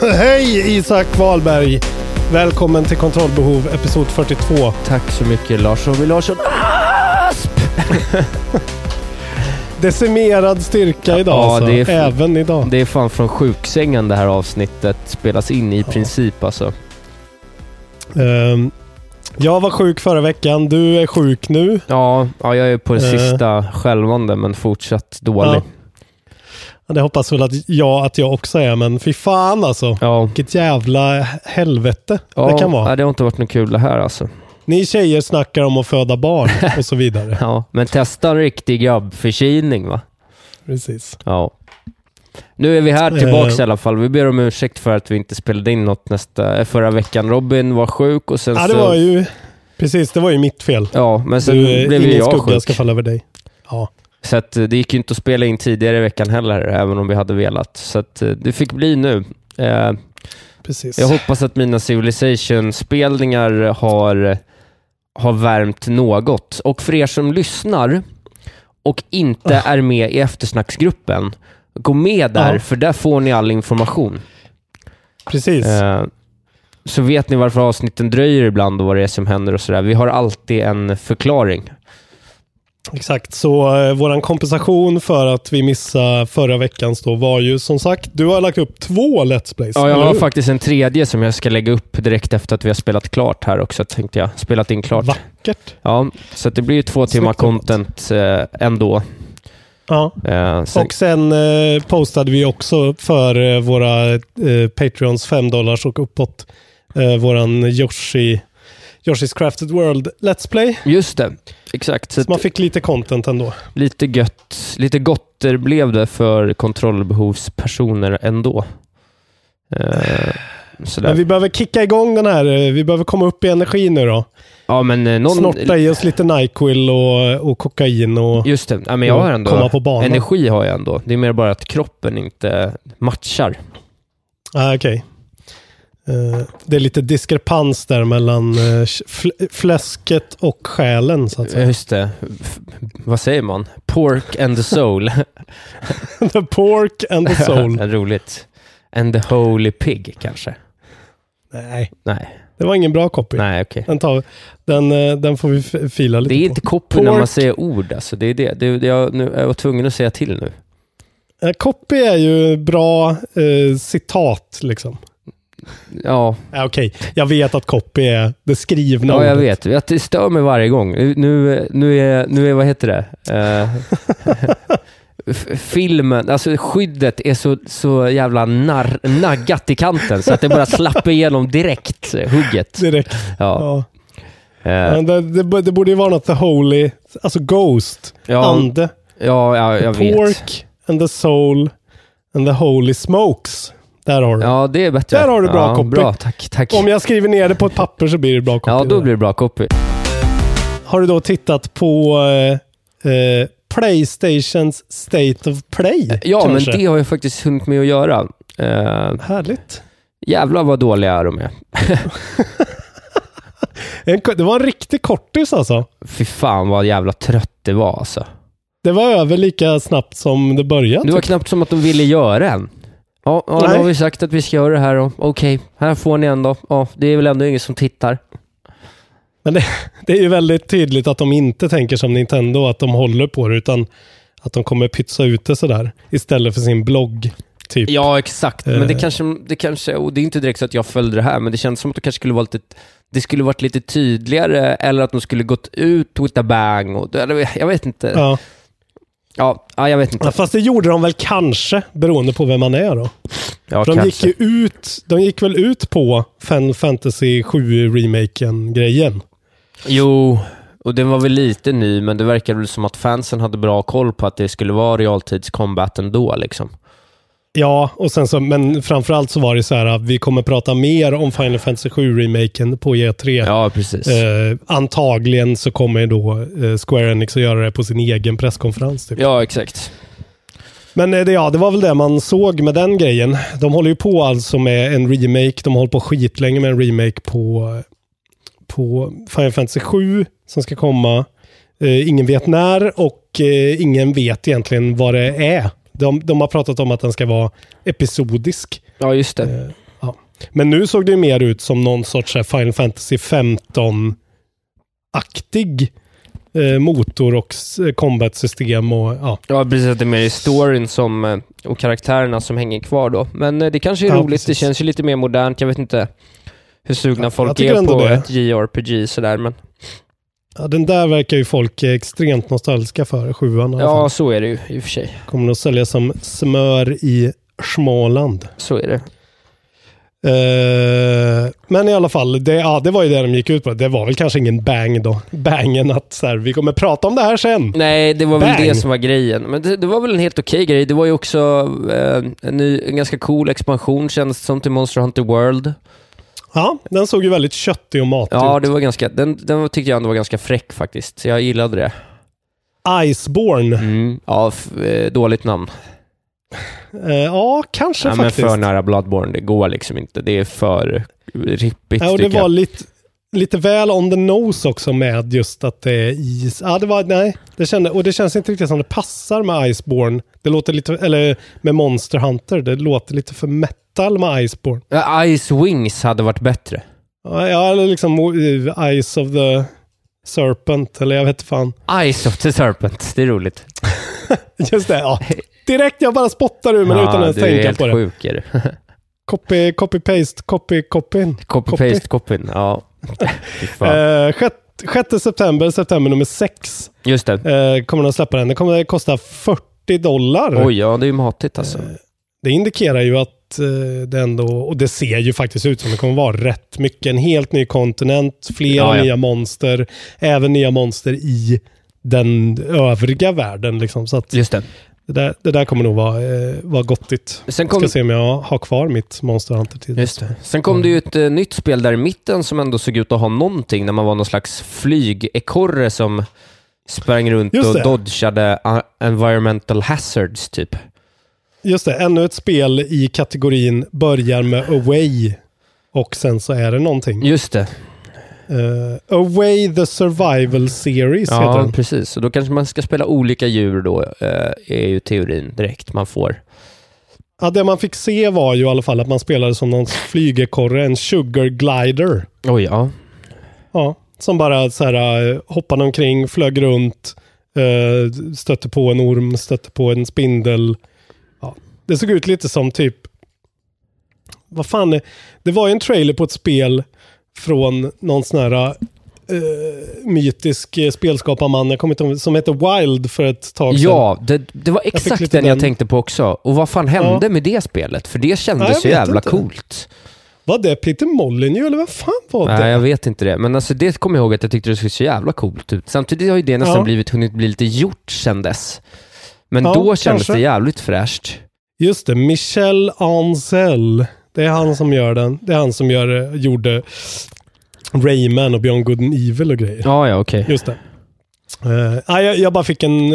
Hej Isak Wahlberg! Välkommen till Kontrollbehov episod 42. Tack så mycket Lars Robin Larsson. Asp! Decimerad styrka idag Ja, alltså. det är Även idag. Det är fan från sjuksängen det här avsnittet spelas in i princip alltså. Ehm, jag var sjuk förra veckan. Du är sjuk nu. Ja, ja jag är på det Eh. sista skälvande men fortsatt dålig. Ja. Det hoppas väl att jag, att jag också är, men fy fan alltså. Ja. Vilket jävla helvete Ja, det kan vara. nej, det har inte varit något kul det här alltså. Ni tjejer snackar om att föda barn och så vidare. Ja, men testa en riktig grabbförkylning va? Precis. Ja. Nu är vi här tillbaks Eh. i alla fall. Vi ber om ursäkt för att vi inte spelade in något nästa, eh, förra veckan. Robin var sjuk och sen Ja, det så... var ju... Precis, det var ju mitt fel. Ja, men sen Du, blev ju jag skugga sjuk. ska falla över dig. Ja. Så att eh, det gick ju inte att spela in tidigare i veckan heller, även om vi hade velat. Så att eh, det fick bli nu. Eh, Precis. Jag hoppas att mina Civilization-spelningar har, har värmt något. Och för er som lyssnar och inte är med i eftersnacksgruppen, gå med där, Ja. för där får ni all information. Precis. Eh, så vet ni varför avsnitten dröjer ibland och vad det är som händer och sådär. Vi har alltid en förklaring. Exakt, så eh, våran kompensation för att vi missade förra veckans då var ju som sagt, du har lagt upp två Let's Plays. Ja, jag har faktiskt en tredje som jag ska lägga upp direkt efter att vi har spelat klart här också, tänkte jag. Spelat in klart. Vackert. Ja, så det blir ju två timmar content eh, ändå. Ja. Eh, sen, Och sen eh, postade vi också för eh, våra eh, Patreons 5 dollars och uppåt eh, våran Yoshi, Yoshi's Crafted World Let's Play. just det, exakt. Så Så man fick lite content ändå. lite gött, lite gotter blev det för kontrollbehovspersoner ändå. Eh, sådär. Men vi behöver kicka igång den här, eh, vi behöver komma upp i energi nu då. ja, men eh, någon... Snorta i oss lite Nyquil och, och kokain och... Just det, ja, men jag har ändå... komma på banan. Energi har jag ändå. Det är mer bara att kroppen inte matchar. Ah, Okej. Eh, det är lite diskrepans där mellan eh, fl- fläsket och själen så att säga. Just det. F- vad säger man? Pork and the soul. the pork and the soul. Roligt. And the holy pig kanske? Nej, Nej, det var ingen bra copy. nej okej. Den, tar, den, eh, den får vi fila lite Det är på. inte copy när man Pork. säger ord alltså. Det är det. det, det jag, nu, jag var tvungen att säga till nu. Eh, Copy är ju bra eh, citat liksom. Ja, Ja, Okej, jag vet att copy är det skrivna ja jag ordet. vet. Jag- Det stör mig varje gång. Nu, nu, är, nu är, vad heter det? Eh, filmen, alltså skyddet är så, så jävla narr, naggat i kanten så att det bara slappar igenom direkt, eh, hugget. Direkt. Ja. Ja. Men det, det, det borde ju vara något the holy, alltså ghost, Ja, ande. ja, ja jag vet. Pork and the soul and the holy smokes. Där har du. Ja, det är bättre. Där har du bra ja, copy. Bra, tack. tack. Om jag skriver ner det på ett papper så blir det bra copy. Ja, då blir det bra copy. Har du då tittat på eh, eh, Playstations State of Play? Ja, kanske? men det har jag faktiskt hunnit med att göra. Uh, Härligt. jävlar vad dåliga de är. Det var en riktig kortis alltså. Fy fan vad jävla trött det var alltså. det var över lika snabbt som det började. Det var typ. knappt som att de ville göra en. Ja, ja nu har vi sagt att vi ska göra det här och okej, här får ni ändå. Ja, det är väl ändå ingen som tittar. Men det, det är ju väldigt tydligt att de inte tänker som Nintendo, att de håller på det, utan att de kommer pytsa ut det sådär istället för sin blogg. Typ. Ja, exakt. Men det Eh. kanske, det kanske, och det är inte direkt så att jag följde det här, men det känns som att det kanske skulle vara lite, det skulle varit lite tydligare, eller att de skulle gått ut with a bang. Och, eller, jag vet inte. Ja. Ja. Ja, jag vet inte. Ja, Fast det gjorde de väl kanske, beroende på vem man är då. Ja, de gick, kanske. ju ut, de gick väl ut på Fantasy 7-remaken-grejen. Jo, och den var väl lite ny, men det verkade väl som att fansen hade bra koll på att det skulle vara realtidscombat ändå. Liksom. Ja, och sen så, men framförallt så var det så här att vi kommer prata mer om Final Fantasy 7-remaken på E3. Ja, precis. Eh, antagligen så kommer då eh, Square Enix att göra det på sin egen presskonferens. Typ. Ja, exakt. Men eh, det, ja, det var väl det man såg med den grejen. De håller ju på alltså med en remake. De har hållit på skitlänge med en remake på, på Final Fantasy 7 som ska komma. Eh, ingen vet när och eh, ingen vet egentligen vad det är. De, de har pratat om att den ska vara episodisk. Ja, just det. Eh, ja. Men nu såg det mer ut som någon sorts här, Final Fantasy 15-aktig eh, motor och s- combat-system. Och, ja. Ja, precis. Att det är mer storyn som, eh, och karaktärerna som hänger kvar då. Men eh, det kanske är Ja, roligt. Det precis. känns ju lite mer modernt. Jag vet inte hur sugna Ja, folk är på det. ett JRPG sådär, men Ja, den där verkar ju folk extremt nostalgiska för, sjuan ja, så är det ju i och för sig. Kommer nog sälja som smör i Småland. Så är det. Eh, men i alla fall, det, ja, det var ju det de gick ut på. Det var väl kanske ingen bang då. Bangen att så här, vi kommer prata om det här sen. Nej, det var väl Bang! det som var grejen. Men det, det var väl en helt okej grej. Det var ju också eh, en, ny, en ganska cool expansion känns som till Monster Hunter World. Ja, den såg ju väldigt köttig och matig Ja, ut. det var ganska, den, den tyckte jag ändå var ganska fräck faktiskt. Så jag gillade det. Iceborne. Mm. Ja, eh, dåligt namn. Eh, ja, kanske Ja, men faktiskt. för nära Bloodborne, det går liksom inte. Det är för rippigt Ja, och det var lite, lite väl on the nose också med just att det är is. Ja, det var, nej, det kände, och det känns inte riktigt som det passar med Iceborne. Det låter lite, eller med Monster Hunter, det låter lite för metal med Iceborne. Ja, Ice Wings hade varit bättre. Ja, ja, eller liksom uh, Ice of the Serpent, eller jag vet fan. Ice of the Serpent, det är roligt. Just det, ja. Direkt, jag bara spottar ur men utan att ens du är tänka helt på det. sjuk är du. Copy, copy, paste, copy, copy. Copy-paste copyn, ja. Fy fan. Eh, 6 september, september nummer 6, Just det. eh, kommer de släppa den. Det kommer att kosta 40 dollar. Oj, ja det är ju matigt alltså. Det indikerar ju att eh, det ändå, och det ser ju faktiskt ut som det kommer vara rätt mycket. En helt ny kontinent, flera Ja, ja. nya monster, även nya monster i den övriga världen. Liksom. Så att Just det. Det, där, det där kommer nog vara, eh, vara gottigt. Sen kom, ska se om jag har kvar mitt Monster Hunter till just det. Sen kom det ju ett eh, nytt spel där i mitten som ändå såg ut att ha någonting, när man var någon slags flygekorre som sprang runt Just och det. dodgade uh, environmental hazards typ. Just det, ännu ett spel i kategorin börjar med Away och sen så är det någonting. Just det. Eh, Away the Survival Series heter Ja, den. precis. Och då kanske man ska spela olika djur då, eh, är ju teorin direkt man får. Ja, det man fick se var ju i alla fall att man spelade som någon flygekorre, en sugar glider. Oj, ja. Ja, som bara så här, eh, hoppade omkring, flög runt, eh, stötte på en orm, stötte på en spindel. Ja, det såg ut lite som typ, vad fan, är- det var ju en trailer på ett spel från någon sån här eh, mytisk eh, spelskaparman, jag kommer inte ihåg, som heter Wild för ett tag sedan. Ja, det, det var exakt lite den jag tänkte på också. Och vad fan hände med det spelet? För det Ja, kändes jag så jävla inte. coolt. Var det Peter Molyneux eller vad fan var det? Nej, jag vet inte det. Men alltså det kommer jag ihåg att jag tyckte det såg så jävla coolt ut. Samtidigt har ju det nästan Ja. blivit, hunnit bli lite gjort sen dess. Men Ja, då kändes kanske. det jävligt fräscht. Just det, Michel Ancel. Det är han som gör den. Det är han som gör, gjorde Rayman och Beyond Good and Evil och grejer. Ja, ja, okej. Just det. Eh, nej, jag, jag bara fick en,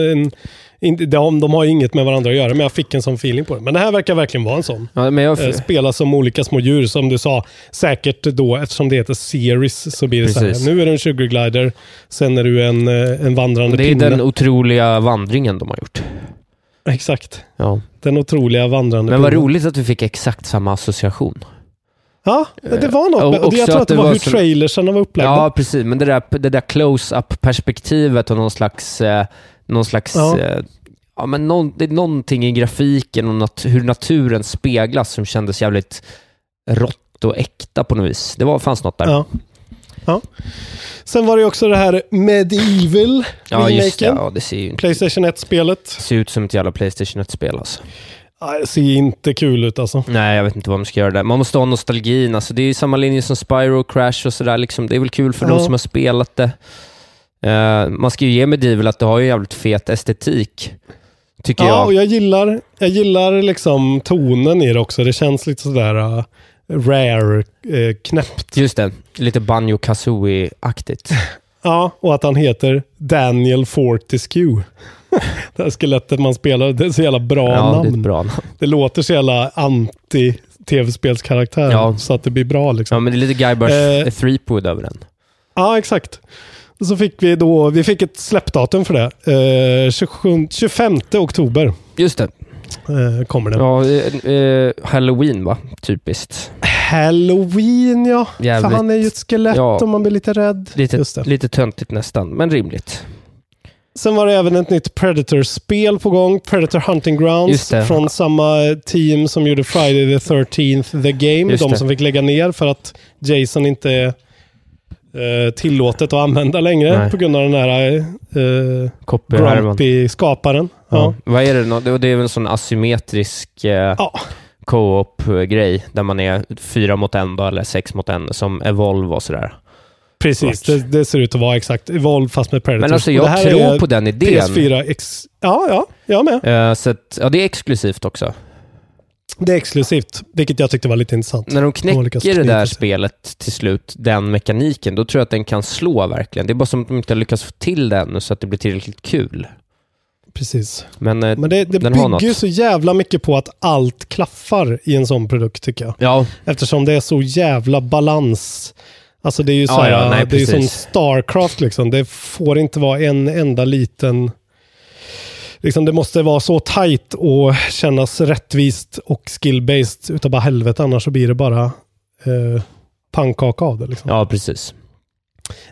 en, de, de har ju inget med varandra att göra, men jag fick en sån feeling på det. Men det här verkar verkligen vara en sån. Ja, men jag, Eh, spela som olika små djur, som du sa. Säkert då, eftersom det heter series, så blir det så Precis. här. Nu är du en sugar glider, sen är du en, eh, en vandrande det är pinne. den otroliga vandringen de har gjort. Exakt. Ja. Den otroliga vandrande Men vad pinnen. roligt att vi fick exakt samma association. Ja, det var något. Och med- och också jag tror att att det var var hur så- trailersarna var upplagda. Ja, precis. Men det där, det där close-up perspektivet och någon slags, eh, någon slags Ja. eh, ja, men någon, det är någonting i grafiken och nat- hur naturen speglas som kändes jävligt rått och äkta på något vis. Det var, fanns något där. Ja. Ja. Sen var det också det här Medieval Ja, just det. Ja, det ser ju inte, Playstation 1-spelet. ser ut som ett jävla Playstation 1-spel alltså. Ja, det ser inte kul ut alltså. Nej, jag vet inte vad man ska göra där. Man måste ha nostalgin. Alltså, det är ju samma linje som Spyro, Crash och sådär. Liksom. Det är väl kul för Ja. de som har spelat det. Eh, man ska ju ge Medieval att det har ju jävligt fet estetik. Tycker Ja, jag. och jag gillar, jag gillar liksom tonen i det också. Det känns lite sådär uh, rare, uh, knäppt. Just det, lite Banjo Kazooie-aktigt. Ja, och att han heter Daniel Fortescue. det här skelettet man spelar, det är så jävla bra ja, namn. det bra namn. Det låter så jävla anti-tv-spelskaraktär. Ja. Så att det blir bra liksom. Ja, men det är lite Guybrush Eh. eh, Threepwood över den. Ja, exakt. Och så fick vi då, vi fick ett släppdatum för det. Eh, 27, 25 oktober Just det. Eh, kommer den. Ja, eh, eh, Halloween va? Typiskt. Halloween ja. Jävligt. För han är ju ett skelett Ja. och man blir lite rädd. Lite, Just det. lite töntigt nästan, men rimligt. Sen var det även ett nytt Predator-spel på gång. Predator Hunting Grounds. Från samma team som gjorde Friday the 13th The Game. Just de det. som fick lägga ner för att Jason inte eh, tillåtet att använda längre Nej. på grund av den här eh. Grumpy-skaparen. Ja. Ja. Vad är det? nå- Det är väl en sån asymmetrisk eh, Ja. co-op-grej där man är fyra mot en då, eller sex mot en som Evolve och sådär. Precis, det, det ser ut att vara exakt Evolve fast med Predators. Men alltså jag tror på den idén. PS4 ex... Ja, ja, jag med. Eh, så att, ja, det är exklusivt också. Det är exklusivt, vilket jag tyckte var lite intressant. När de knäcker det där spelet till slut, den mekaniken, då tror jag att den kan slå verkligen. Det är bara som att de inte har lyckats få till den så att det blir tillräckligt kul. Precis. Men, eh, Men det, det bygger ju så jävla mycket på att allt klaffar i en sån produkt tycker jag. ja, Eftersom det är så jävla balans. Alltså det är ju så Ja, här, ja, nej, det är ju som. Starcraft liksom. Det får inte vara en enda liten... Liksom det måste vara så tight och kännas rättvist och skill-based utav bara helvete. Annars så blir det bara eh, pannkaka av det. Liksom. ja, precis.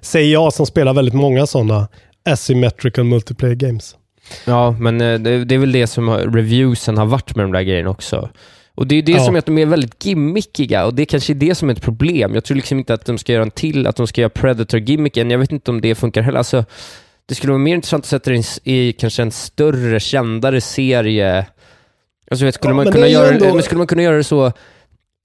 Säger jag som spelar väldigt många sådana asymmetrical multiplayer games. Ja, men eh, det, det är väl det som reviewsen har varit med de där grejerna också. Och det är det Ja. som är att de är väldigt gimmickiga och det är kanske är det som är ett problem. Jag tror liksom inte att de ska göra en till, att de ska göra Predator-gimmicken. Jag vet inte om det funkar heller. Alltså, det skulle vara mer intressant att sätta det i, kanske en större, kändare serie. Alltså, vet, skulle, Ja, man kunna göra, ändå- skulle man kunna göra det så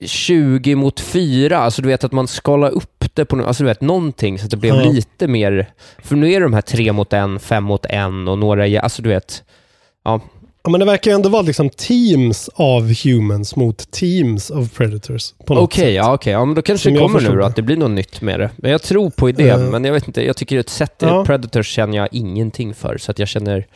20 mot 4, alltså du vet att man skalar upp det på alltså, du vet, någonting så att det blev Ja. lite mer, för nu är det de här 3 mot 1, 5 mot 1 och några, alltså du vet, ja, Ja, men det verkar ju ändå vara liksom teams av humans mot teams of predators. Okej, sätt. ja, okej. Ja, men då kanske Som det kommer nu då, att det blir något nytt med det. Men jag tror på idén, Eh. men jag vet inte. Jag tycker ett sätt, Ja. Predators känner jag ingenting för, så att jag känner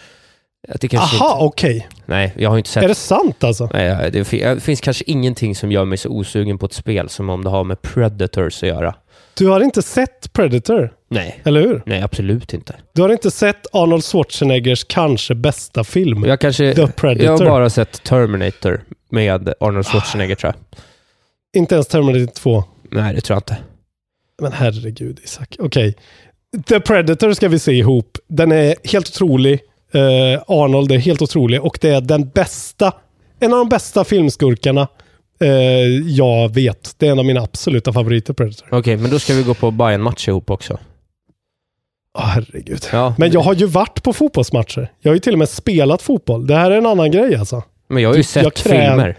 att det kanske Aha, inte... okej. Nej, jag har inte sett... Är det sant alltså? Nej, det finns kanske ingenting som gör mig så osugen på ett spel som om det har med Predators att göra. Du har inte sett Predator, Nej. eller hur? Nej, absolut inte. Du har inte sett Arnold Schwarzeneggers kanske bästa film, Jag kanske... The Predator. Jag har bara sett Terminator med Arnold Schwarzenegger tror jag. Inte ens Terminator 2. Nej, det tror jag inte. Men herregud Isak. Okej. The Predator ska vi se ihop. Den är helt otrolig. Eh, Arnold är helt otrolig och det är den bästa, en av de bästa filmskurkarna eh, jag vet. Det är en av mina absoluta favoriter, Predator. Okej, men då ska vi gå på bayern match ihop också. Åh, herregud. Ja, Men jag har ju varit på fotbollsmatcher. Jag har ju till och med spelat fotboll. Det här är en annan grej alltså. men jag har ju jag sett kräv- filmer.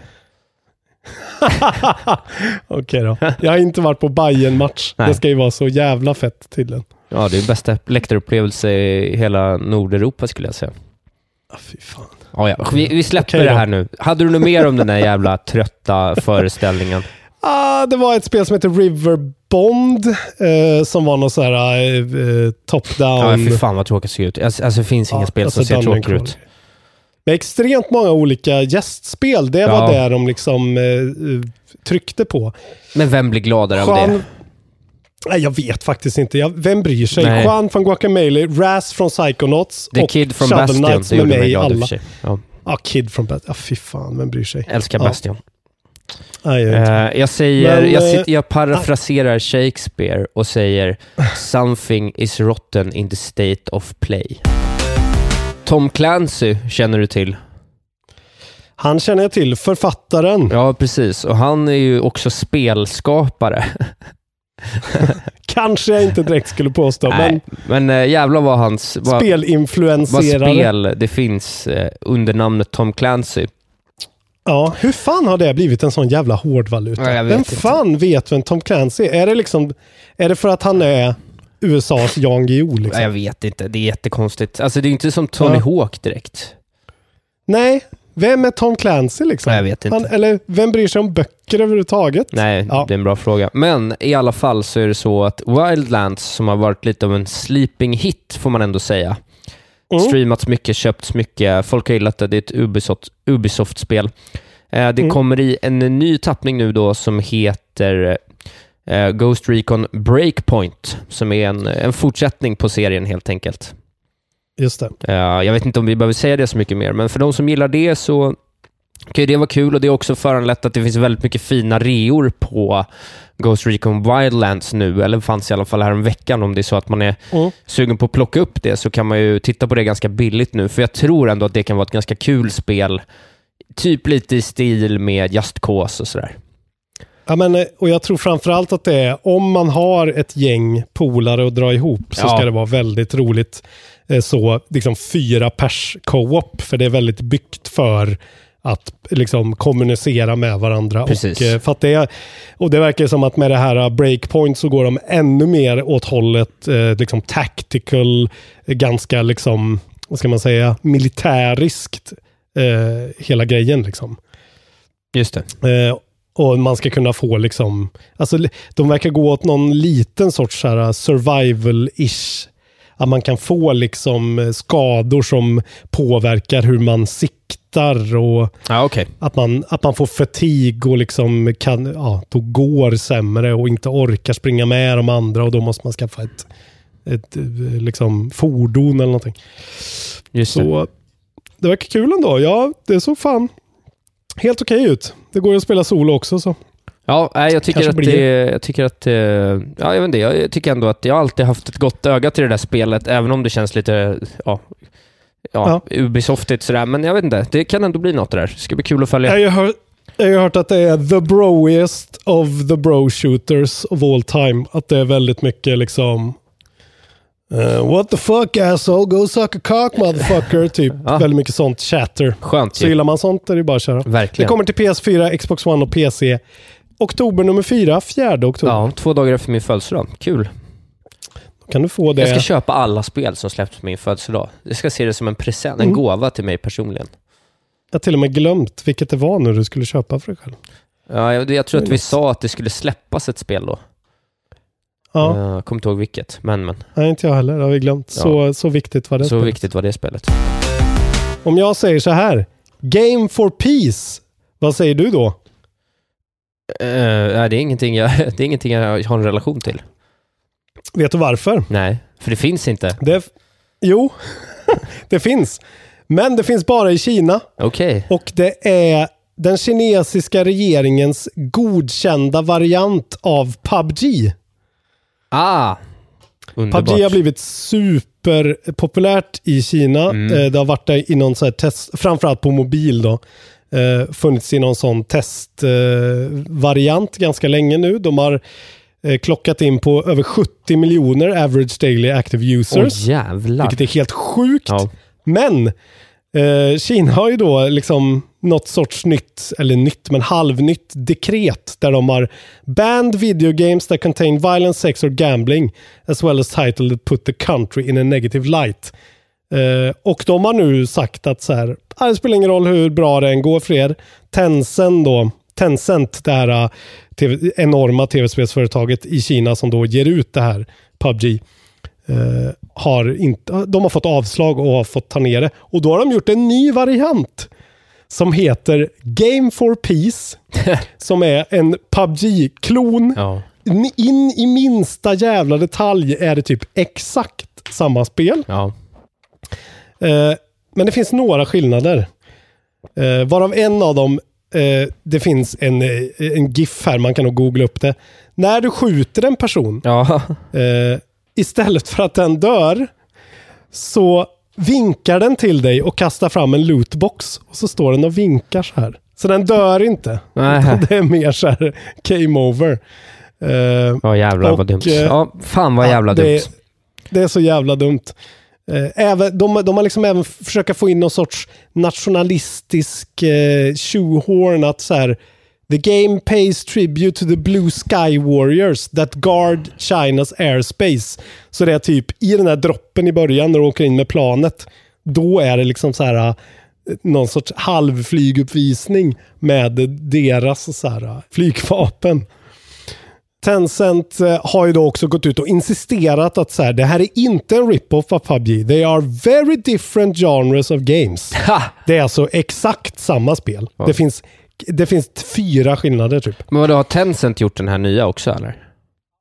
Okej då. Jag har inte varit på bayern match Nej. Det ska ju vara så jävla fett tydligen. Ja, det är bästa läktarupplevelse i hela Nordeuropa skulle jag säga. Ah, fy fan. Ja, ja. Vi, vi släpper Okej det då. här nu. Hade du något mer om den där jävla trötta föreställningen? Ah, det var ett spel som heter River Bond eh, som var någon så här eh, top-down. Ja, fy fan vad tråkigt det ser ut. Alltså, alltså det finns inga spel som ser Crawl. ut. med extremt många olika gästspel. Det var Ja. det de liksom eh, tryckte på. Men vem blir gladare av Juan, det? Nej, jag vet faktiskt inte. Jag, vem bryr sig? Nej. Juan från Guacamole, Raz från Psychonauts The och Kid from Shovel Bastion, Knights det med mig mig alla. Ja, Ja, Kid from Bastion. Ja, fy fan, vem bryr sig? älskar Ja. Nej, jag. Eh, jag säger, Men, jag, eh, sitter, jag parafraserar Shakespeare och säger “Something is rotten in the state of play”. Tom Clancy känner du till? Han känner jag till, författaren. Ja, precis. Och han är ju också spelskapare. Kanske jag inte direkt skulle påstå, Nej, men äh, jävlar vad hans... men Vad, vad spelinfluenserare. spel det finns eh, under namnet Tom Clancy. Ja, hur fan har det blivit en sån jävla hårdvaluta? Ja, Vem inte. fan vet vem Tom Clancy är? Är det liksom, är det för att han är USAs Jan Guillou Ja, liksom? Jag vet inte, det är jättekonstigt. Alltså det är inte som Tony Ja. Hawk direkt. Nej, vem är Tom Clancy liksom? Nej, jag vet inte. Han, eller vem bryr sig om böcker överhuvudtaget? Nej, Ja. det är en bra fråga. Men i alla fall så är det så att Wildlands, som har varit lite av en sleeping hit, får man ändå säga. Mm. Streamats mycket, köpts mycket, folk har gillat det. Det är ett Ubisoft, Ubisoft-spel. Eh, det Mm. kommer i en ny tappning nu då som heter eh, Ghost Recon Breakpoint, som är en, en fortsättning på serien helt enkelt. Just det. Eh, jag vet inte om vi behöver säga det så mycket mer, men för de som gillar det så ju det vara kul och det är också föranlett att det finns väldigt mycket fina reor på Ghost Recon Wildlands nu, eller fanns i alla fall här om veckan om det är så att man är Mm. sugen på att plocka upp det så kan man ju titta på det ganska billigt nu, för jag tror ändå att det kan vara ett ganska kul spel, typ lite i stil med Just Cause och sådär. Ja, men, eh, och jag tror framförallt att det är om man har ett gäng polare att dra ihop så Ja. ska det vara väldigt roligt. eh, Så liksom fyra pers co-op, för det är väldigt byggt för att liksom kommunicera med varandra. Precis. Och, eh, för det, och det verkar som att med det här eh, breakpoint så går de ännu mer åt hållet eh, liksom tactical, eh, ganska liksom, vad ska man säga, militäriskt. Eh, hela grejen liksom. Just det. Eh, och man ska kunna få liksom, alltså de verkar gå åt någon liten sorts survival-ish. Att man kan få liksom eh, skador som påverkar hur man siktar och Ja, okej. att man, att man får fatig och liksom kan, ja, då går sämre och inte orkar springa med de andra och då måste man skaffa ett, ett eh, liksom fordon eller någonting. Just det. Så det verkar kul ändå. Ja, det såg fan helt okej ut. Det går att spela solo också så. Ja, jag tycker att det, jag tycker att, eh, ja, jag vet inte, jag tycker ändå att jag alltid haft ett gott öga till det där spelet, även om det känns lite, ja, ja, Ubisoftigt sådär, men jag vet inte, det kan ändå bli något det där. Det ska bli kul att följa. Jag har, jag har hört att det är the broiest of the bro shooters of all time. Att det är väldigt mycket liksom eh, What the fuck asshole, go suck a cock motherfucker. Typ Ja. väldigt mycket sånt chatter. Skönt Så gillar man sånt är det bara att köra. Det Verkligen. kommer till PS4, Xbox One och PC. Oktober nummer fyra, fjärde oktober. Ja, två dagar efter min födelsedag. Kul. Då kan du få det. Jag ska köpa alla spel som släpps på min födelsedag. Jag ska se det som en present, en Mm. gåva till mig personligen. Jag har till och med glömt vilket det var nu du skulle köpa för dig själv. Ja, jag, jag tror att vi Nice. sa att det skulle släppas ett spel då. Ja, Jag kommer inte ihåg vilket, men men. nej, inte jag heller. Det har vi glömt. Så, så viktigt var det. Så spelet. viktigt var det spelet. Om jag säger så här. Game for Peace. Vad säger du då? Uh, nej, det är, ingenting jag, det är ingenting jag har en relation till. Vet du varför? Nej, för det finns inte. Det, jo, det finns. Men det finns bara i Kina. Okej. Och det är den kinesiska regeringens godkända variant av PubG. Ah! Underbart. PubG har blivit superpopulärt i Kina. Mm. Eh, Det har varit där i någon så här test, framförallt på mobil då. Eh, funnits i någon sån testvariant ganska länge nu. De har eh, klockat in på över 70 miljoner average daily active Åh users. jävlar. vilket är helt sjukt. Ja. Men eh, Kina har ju då liksom något sorts nytt, eller nytt, men halvnytt dekret där de har banned video games that contain violence, sex or gambling as well as title that put the country in a negative light. Eh, och de har nu sagt att så här, "Ah, det spelar ingen roll hur bra det än går för er. Tencent då, Tencent, det här eh, TV, enorma tv-spelsföretaget i Kina som då ger ut det här PubG. eh, har inte, de har fått avslag och har fått ta ner det. Och då har de gjort en ny variant som heter Game for Peace. som är en PubG-klon. Ja. In i minsta jävla detalj är det typ exakt samma spel. Ja. Eh, men det finns några skillnader. Eh, varav en av dem, eh, det finns en, en GIF här, man kan nog googla upp det. När du skjuter en person, Ja. istället för att den dör, så vinkar den till dig och kastar fram en lootbox. Och så står den och vinkar så här. Så den dör inte. Det är mer så här game over. Ja jävlar vad Och, dumt. eh, Ja, fan vad Ja, jävla det dumt. är- Det är så jävla dumt. Eh, även, de, de har liksom även försökt få in någon sorts nationalistisk eh, tjohorn att så här The game pays tribute to the blue sky warriors that guard Chinas airspace. Så det är typ i den här droppen i början när de åker in med planet. Då är det liksom så här eh, någon sorts halvflyguppvisning med deras så här, eh, flygvapen. Tencent eh, har ju då också gått ut och insisterat att så här, det här är inte en rip-off av PubG. They are very different genres of games. Ha! Det är alltså exakt samma spel. Det, finns, det finns fyra skillnader typ. Men vadå, har Tencent gjort den här nya också eller?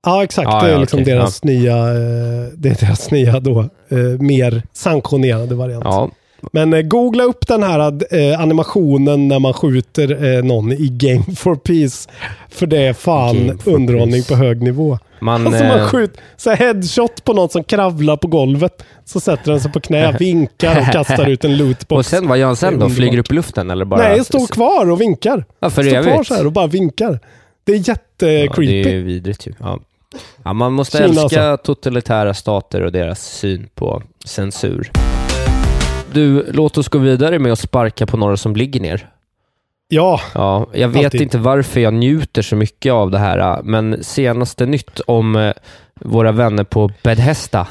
Ja, exakt. Ja, det är ja, liksom okej, deras nya, eh, det är deras nya då, eh, mer sanktionerade variant. Ja. Men eh, googla upp den här eh, animationen när man skjuter eh, någon i Game for Peace. För det är fan underhållning Peace. på hög nivå. Man, Alltså man skjuter så headshot på någon som kravlar på golvet. Så sätter den sig på knä, vinkar och kastar ut en lootbox. och sen, vad gör han sen då? Flyger upp i luften eller bara? Nej, står kvar och vinkar. Ja, för står kvar så här och bara vinkar. Det är Ja, jättecreepy. det är vidrigt ju. Ja. Ja, man måste Kina älska alltså. totalitära stater och deras syn på censur. Du, låt oss gå vidare med att sparka på några som ligger ner. Ja, Ja, jag vet Alltid. inte varför jag njuter så mycket av det här, men senaste nytt om eh, våra vänner på Bethesda,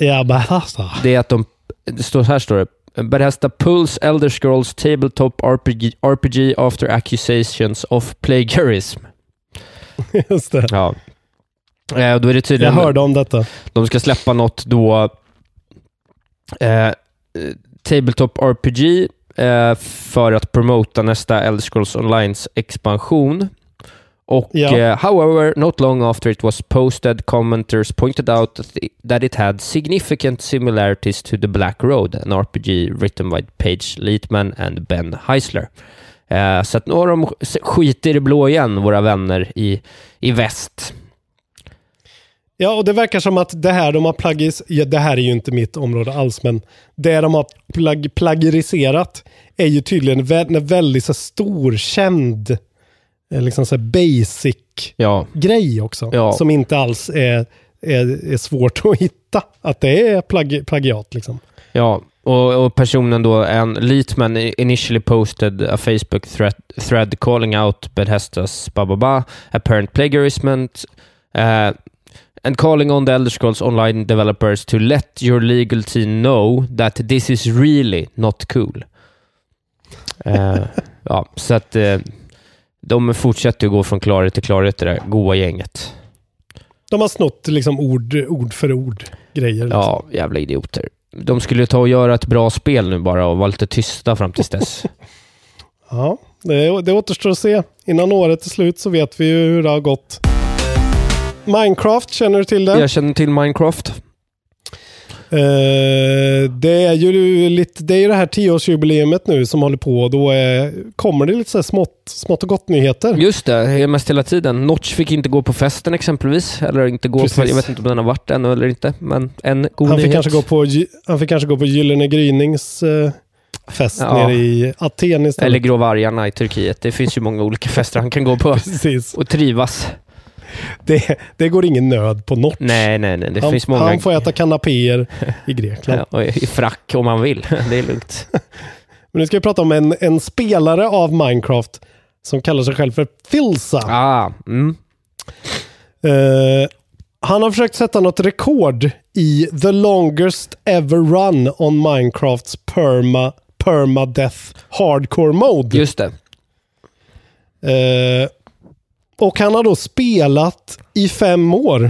ja alltså. det är att de, det står, här står det, Bethesda pulls Elder Scrolls Tabletop RPG, RPG after accusations of plagiarism. Just det. Ja. Eh, då är det Jag tydligen... hörde om detta. De ska släppa något då, eh, Tabletop RPG, eh, för att promota nästa Elder Scrolls Onlines expansion. Och Ja. eh, however, not long after it was posted, commenters pointed out that it, that it had significant similarities to The Black Road, an RPG written by Page Leitman and Ben Heisler. Eh, så att nu har de skit i det blå igen, våra vänner i, i väst. Ja, och det verkar som att det här de har plagis, ja, det här är ju inte mitt område alls, men det de har plag, plagiriserat är ju tydligen vä- en väldigt så storkänd, eh, liksom så här basic Ja, grej också. Ja. Som inte alls är, är, är svårt att hitta. Att det är plagi, plagiat liksom. Ja, och, och personen då, en Leitman initially posted a Facebook thread, thread calling out Bethesdas bababa, apparent plagiarism uh, and calling on the Elder Scrolls Online developers to let your legal team know that this is really not cool. Eh, ja, så att eh, de fortsätter ju gå från klarhet till klarhet, det där goa gänget. De har snott liksom ord, ord för ord grejer. Liksom. Ja, jävla idioter. De skulle ta och göra ett bra spel nu bara och vara lite tysta fram tills dess. Ja, det, det återstår att se. Innan året är slut så vet vi ju hur det har gått. Minecraft, känner du till det? Jag känner till Minecraft. Eh, det är ju lite, det är det här tioårsjubileumet nu som håller på och då är, kommer det lite så här smått, smått och gott nyheter. Just det, mest hela tiden. Notch fick inte gå på festen exempelvis, eller inte gå Precis. på, jag vet inte om den har varit ännu eller inte, men en god Han fick, nyhet. kanske gå på, han fick kanske gå på Gyllene Grynings eh, fest Ja. nere i Aten istället. Eller Grå vargarna i Turkiet. Det finns ju många olika fester han kan gå på och trivas. Det, det går ingen nöd på Notch. Nej, nej, nej. Det han, finns många... han får äta kanapéer i Grekland. Ja, och i frack om man vill. Det är lugnt. Men nu ska vi prata om en, en spelare av Minecraft som kallar sig själv för Filsa. Ah, mm. Eh, han har försökt sätta något rekord i the longest ever run on Minecrafts perma, permadeath hardcore mode. Just det. Eh, och han har då spelat i fem år.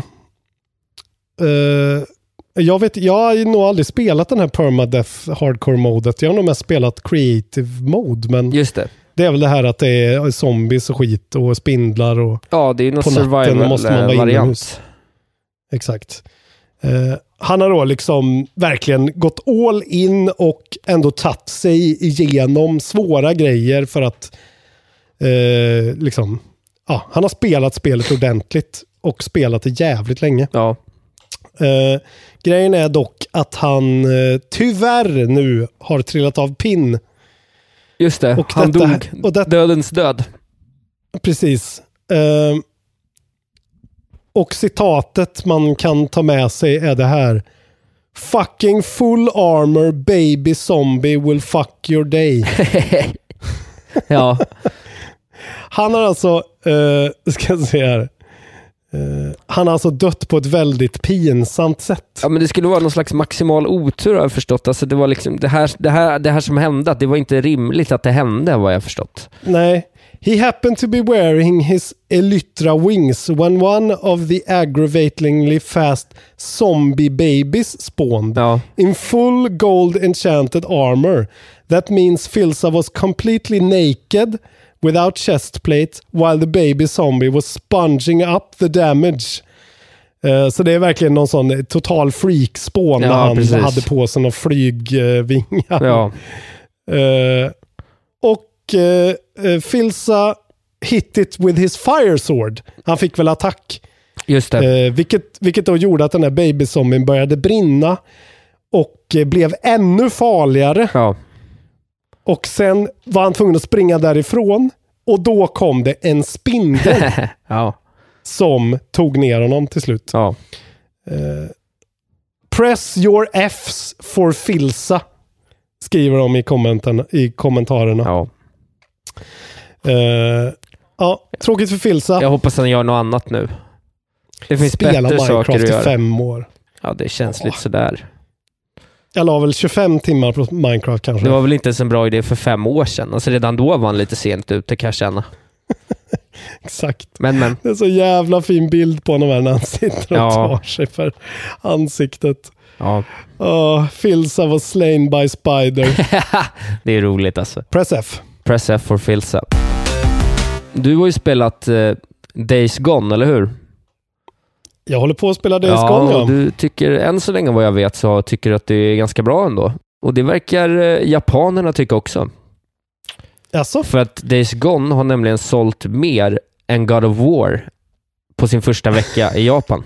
eh, jag, vet, jag har nog aldrig spelat den här permadeath hardcore-modet. Jag har nog mest spelat creative mode, men Just det. det är väl det här att det är zombies och skit och spindlar och Ja, det är någon survival-variant. exakt. Eh, han har då liksom verkligen gått all in och ändå tagit sig igenom svåra grejer för att eh, liksom, ja, han har spelat spelet ordentligt och spelat det jävligt länge. Ja. Eh, grejen är dock att han eh, tyvärr nu har trillat av pinn. Just det, Och han detta- dog. och det- Dödens död. Precis. Eh, och citatet man kan ta med sig är det här. Fucking full armor baby zombie will fuck your day. Ja, Han har alltså, eh, ska jag se här. Eh, han har alltså dött på ett väldigt pinsamt sätt. ja, men det skulle vara någon slags maximal otur har jag förstått. Alltså det var liksom det här, det här, det här som hände, det var inte rimligt att det hände vad jag förstått. Nej. He happened to be wearing his elytra wings when one of the aggravatingly fast zombie babies spawned. Ja, In full gold enchanted armor. That means Filsa was completely naked without chest plate while the baby zombie was sponging up the damage. Eh, så det är verkligen någon sån total freak-spån när Ja, han precis. hade på sig några flygvingar. ja, Eh, och eh, Filsa hit it with his fire sword. Han fick väl attack. just det. Eh, vilket, vilket då gjorde att den här babyzombien började brinna och blev ännu farligare. Ja, Och sen var han tvungen att springa därifrån. Och då kom det en spindel ja, som tog ner honom till slut. ja. Press your Fs for Filsa. Skriver de i, i kommentarerna. ja. Eh, ja, tråkigt för Filsa. Jag hoppas han gör något annat nu. Det finns Spela bättre saker Minecraft att i göra. fem år. Ja, det känns lite sådär. Jag la väl 25 timmar på Minecraft kanske. Det var väl inte ens en bra idé för fem år sedan. Alltså redan då var han lite sent ute kan jag känna. Exakt. Men men. Det är så jävla fin bild på honom här när han sitter och Ja. tar sig för ansiktet. Ja. Oh, Filsa was slain by spider. det är roligt alltså. Press F. Press F for Filsa. Du har ju spelat eh, Days Gone, eller hur? Jag håller på att spela Days ja, Gone ja. du tycker, än så länge vad jag vet, så tycker du att det är ganska bra ändå. Och det verkar eh, japanerna tycka också. Alltså, För att Days Gone har nämligen sålt mer än God of War på sin första vecka i Japan.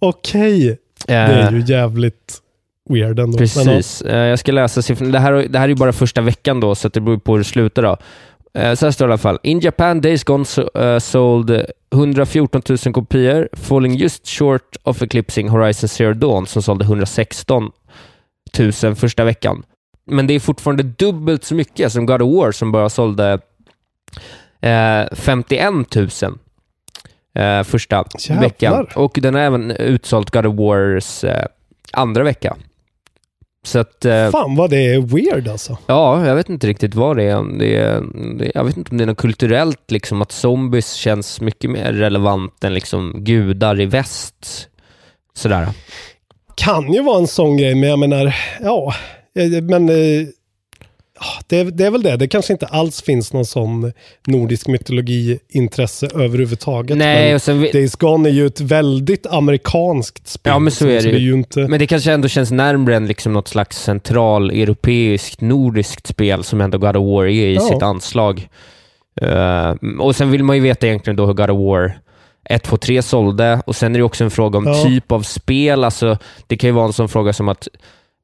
okej. Det är ju jävligt weird ändå. Precis. Eh, Jag ska läsa siffrorna. Det här, det här är ju bara första veckan då, så det beror på hur det slutar då. Eh, Så här står det i alla fall. In Japan, Days Gone so, eh, sold 114 000 kopior, falling just short of eclipsing Horizon Zero Dawn som sålde 116 000 första veckan. Men det är fortfarande dubbelt så mycket som God of War som bara sålde eh, 51 000 eh, första Jävlar. veckan. Och den har även utsålt God of Wars eh, andra vecka. Så att, eh, Fan vad det är weird alltså. ja, jag vet inte riktigt vad det är. Det är det, jag vet inte om det är något kulturellt, liksom att zombies känns mycket mer relevant än liksom gudar i väst. Sådär. Kan ju vara en sån grej, men jag menar, ja. eh, Men eh, det, är- det är väl det. Det kanske inte alls finns någon sån nordisk mytologi-intresse överhuvudtaget. Nej, och sen, vi- Days Gone är ju ett väldigt amerikanskt spel. Ja, men så är det det är ju. ju inte... Men det kanske ändå känns närmare än liksom något slags central europeiskt nordiskt spel som ändå God of War är i Ja. sitt anslag. Eh, och sen vill man ju veta egentligen då hur God of War 1, 2, 3 sålde och sen är det också en fråga om Ja. typ av spel. Alltså, det kan ju vara en sån fråga som att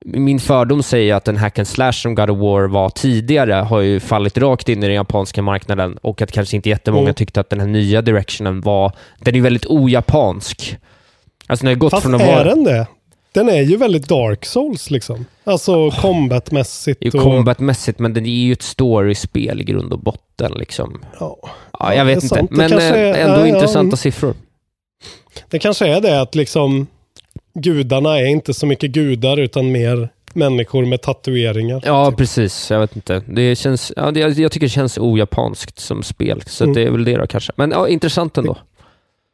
min fördom säger att den hack and slash som God of War var tidigare har ju fallit rakt in i den japanska marknaden och att kanske inte jättemånga Mm. tyckte att den här nya directionen var, den är väldigt ojapansk. Alltså den har ju gått Fast från att är vara... den det? Den är ju väldigt Dark Souls liksom. Alltså combatmässigt. Är ju och- combatmässigt, men den är ju ett storyspel i grund och botten. Liksom. Ja. Ja, Ja, jag är vet inte, men eh, är- ändå ja, ja, intressanta mm. siffror. Det kanske är det att liksom gudarna är inte så mycket gudar utan mer människor med tatueringar. Ja, precis. Jag vet inte. Det känns, ja, det, jag tycker det känns ojapanskt som spel, så Mm. det är väl det då kanske. Men ja, intressant ändå.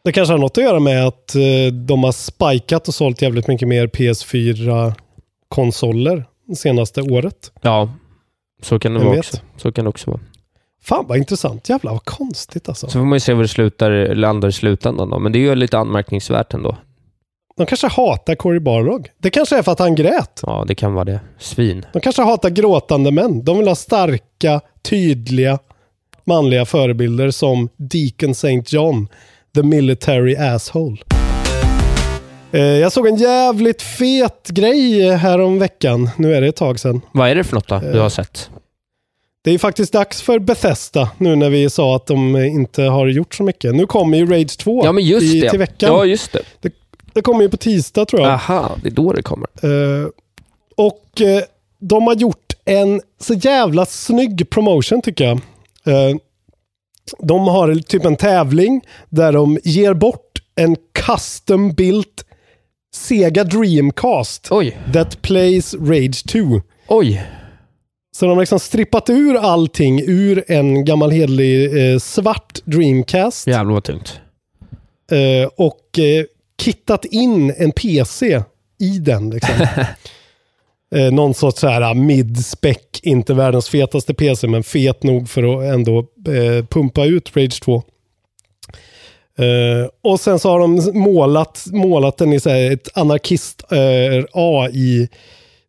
Det kanske har något att göra med att eh, de har spikat och sålt jävligt mycket mer PS4-konsoler senaste året. Ja, så kan det vara också. Så kan det också vara. Fan vad intressant. Jävlar vad konstigt alltså. Så får man ju se var det slutar, landar i slutändan då. Men det är ju lite anmärkningsvärt ändå. De kanske hatar Cory Barlog. Det kanske är för att han grät. Ja, det kan vara det. Svin. De kanske hatar gråtande män. De vill ha starka, tydliga manliga förebilder som Deacon St. John, the military asshole. Eh, Jag såg en jävligt fet grej här om veckan. Nu är det ett tag sedan. Vad är det för något då, du Eh, har sett? Det är faktiskt dags för Bethesda nu när vi sa att de inte har gjort så mycket. Nu kommer ju Rage 2 Ja, i, till veckan. Ja, just det. Det kommer ju på tisdag tror jag. Aha, det är då det kommer. Eh, och eh, de har gjort en så jävla snygg promotion tycker jag. Eh, de har typ en tävling där de ger bort en custom built Sega Dreamcast Oj, that plays Rage 2. oj. Så de har liksom strippat ur allting ur en gammal hedlig eh, svart Dreamcast Jävlar vad tungt. eh, och eh, kittat in en PC i den. Liksom. eh, någon sorts så här mid-spec, inte världens fetaste PC, men fet nog för att ändå eh, pumpa ut Rage 2. Eh, och sen så har de målat, målat den i så ett anarkist eh, i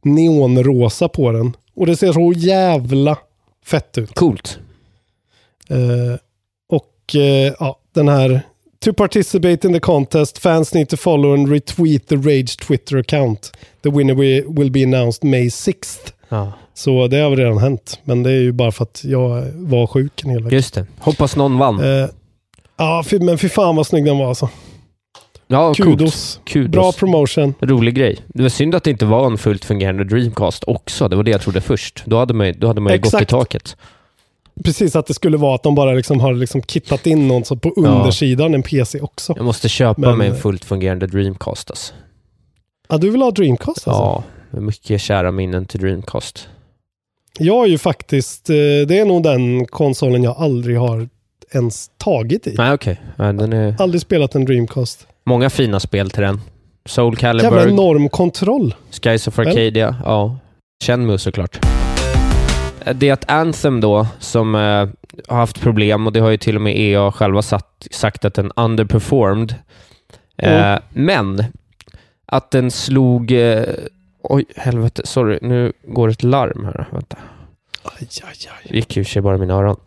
neonrosa på den. Och det ser så jävla fett ut. Coolt. Eh, och eh, ja, den här To participate in the contest, fans need to follow and retweet the Rage Twitter account. The winner wi- will be announced May 6th. Ja. Så det har väl redan hänt. Men det är ju bara för att jag var sjuk en hel vecka. Just det. Hoppas någon vann. Eh, ja, men fy fan vad snygg den var alltså. ja, Kudos. Kudos. Bra promotion. Rolig grej. Det var synd att det inte var en fullt fungerande Dreamcast också. Det var det jag trodde först. Då hade man, då hade man ju gått i Exakt. taket. Precis att det skulle vara att de bara liksom har liksom kittat in någon så på undersidan en PC också. Jag måste köpa Men- mig en fullt fungerande Dreamcast alltså. Ja, du vill ha Dreamcast alltså? Ja, mycket kära minnen till Dreamcast. Jag är ju faktiskt, eh, det är nog den konsolen jag aldrig har ens tagit i. Nej, okej. Ja, den är... Aldrig spelat en Dreamcast. Många fina spel till den. Soul Jävla Calibur, enorm kontroll. Skies of Arcadia, ja. Shenmue såklart. Det är att Anthem då, som eh, har haft problem, och det har ju till och med EA själva satt, sagt att den underperformed. Eh, Mm. Men att den slog... Eh, oj, helvete, sorry, nu går ett larm här. Vänta. Aj, aj, aj. Gick ju i sig bara i mina öron.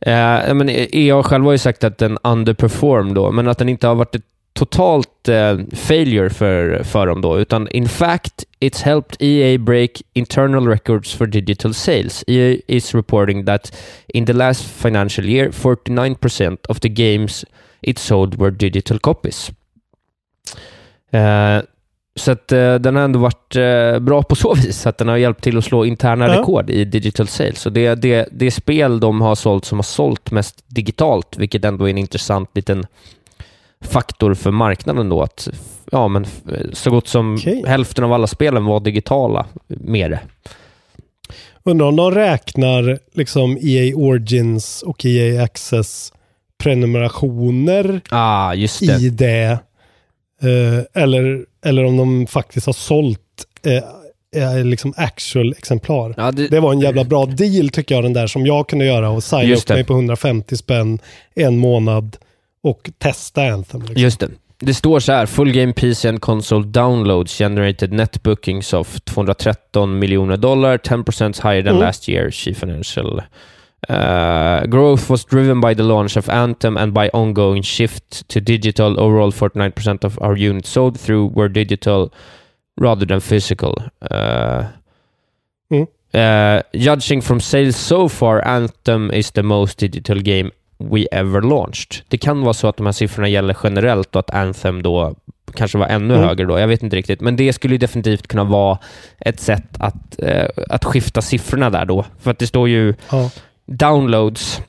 Eh, men EA själva har ju sagt att den underperformed då, men att den inte har varit ett totalt eh, failure för, för dem då, utan in fact it's helped EA break internal records for digital sales. EA is reporting that in the last financial year 49% of the games it sold were digital copies. Eh, så att eh, den har ändå varit eh, bra på så vis att den har hjälpt till att slå interna Ja. rekord i digital sales. Och det, det, det är spel de har sålt som har sålt mest digitalt, vilket ändå är en intressant liten faktor för marknaden då. Att ja, men så gott som Okej. hälften av alla spelen var digitala med det. Undrar om de räknar liksom EA Origins och EA Access prenumerationer Ah, det. i det. Eh, eller, eller om de faktiskt har sålt eh, eh, liksom actual exemplar. Ja, det, Det var en jävla bra deal tycker jag den där som jag kunde göra och signa upp mig på 150 spänn en månad och testa Anthem. Liksom. Just det. Det står så här, full game PC and console downloads generated net bookings of 213 miljoner dollar, 10% higher than Mm. last year, chief financial. Uh, growth was driven by the launch of Anthem and by ongoing shift to digital. Overall, 49% of our units sold through were digital rather than physical. Uh, Mm. uh, judging from sales so far, Anthem is the most digital game we ever launched. Det kan vara så att de här siffrorna gäller generellt och att Anthem då kanske var ännu Mm. högre då. Jag vet inte riktigt, men det skulle ju definitivt kunna vara ett sätt att, eh, att skifta siffrorna där då. För att det står ju Ja, downloads,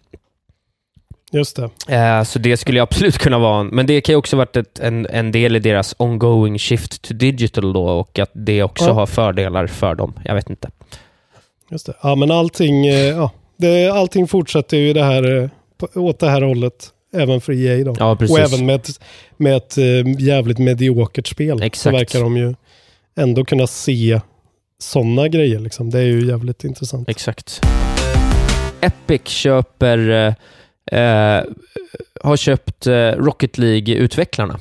just det. eh, så det skulle ju absolut kunna vara en, men det kan ju också varit ett, en, en del i deras ongoing shift to digital då och att det också Ja. har fördelar för dem. Jag vet inte. Just det. Ja, men allting, eh, ja, det, allting fortsätter ju det här, eh, på, åt det här hållet. även för EA då. Ja. Och även med ett, med ett eh, jävligt mediokert spel. Så Exakt. verkar de ju ändå kunna se sådana grejer. Liksom. Det är ju jävligt intressant. Exakt. Epic köper, eh, eh, har köpt eh, Rocket League-utvecklarna.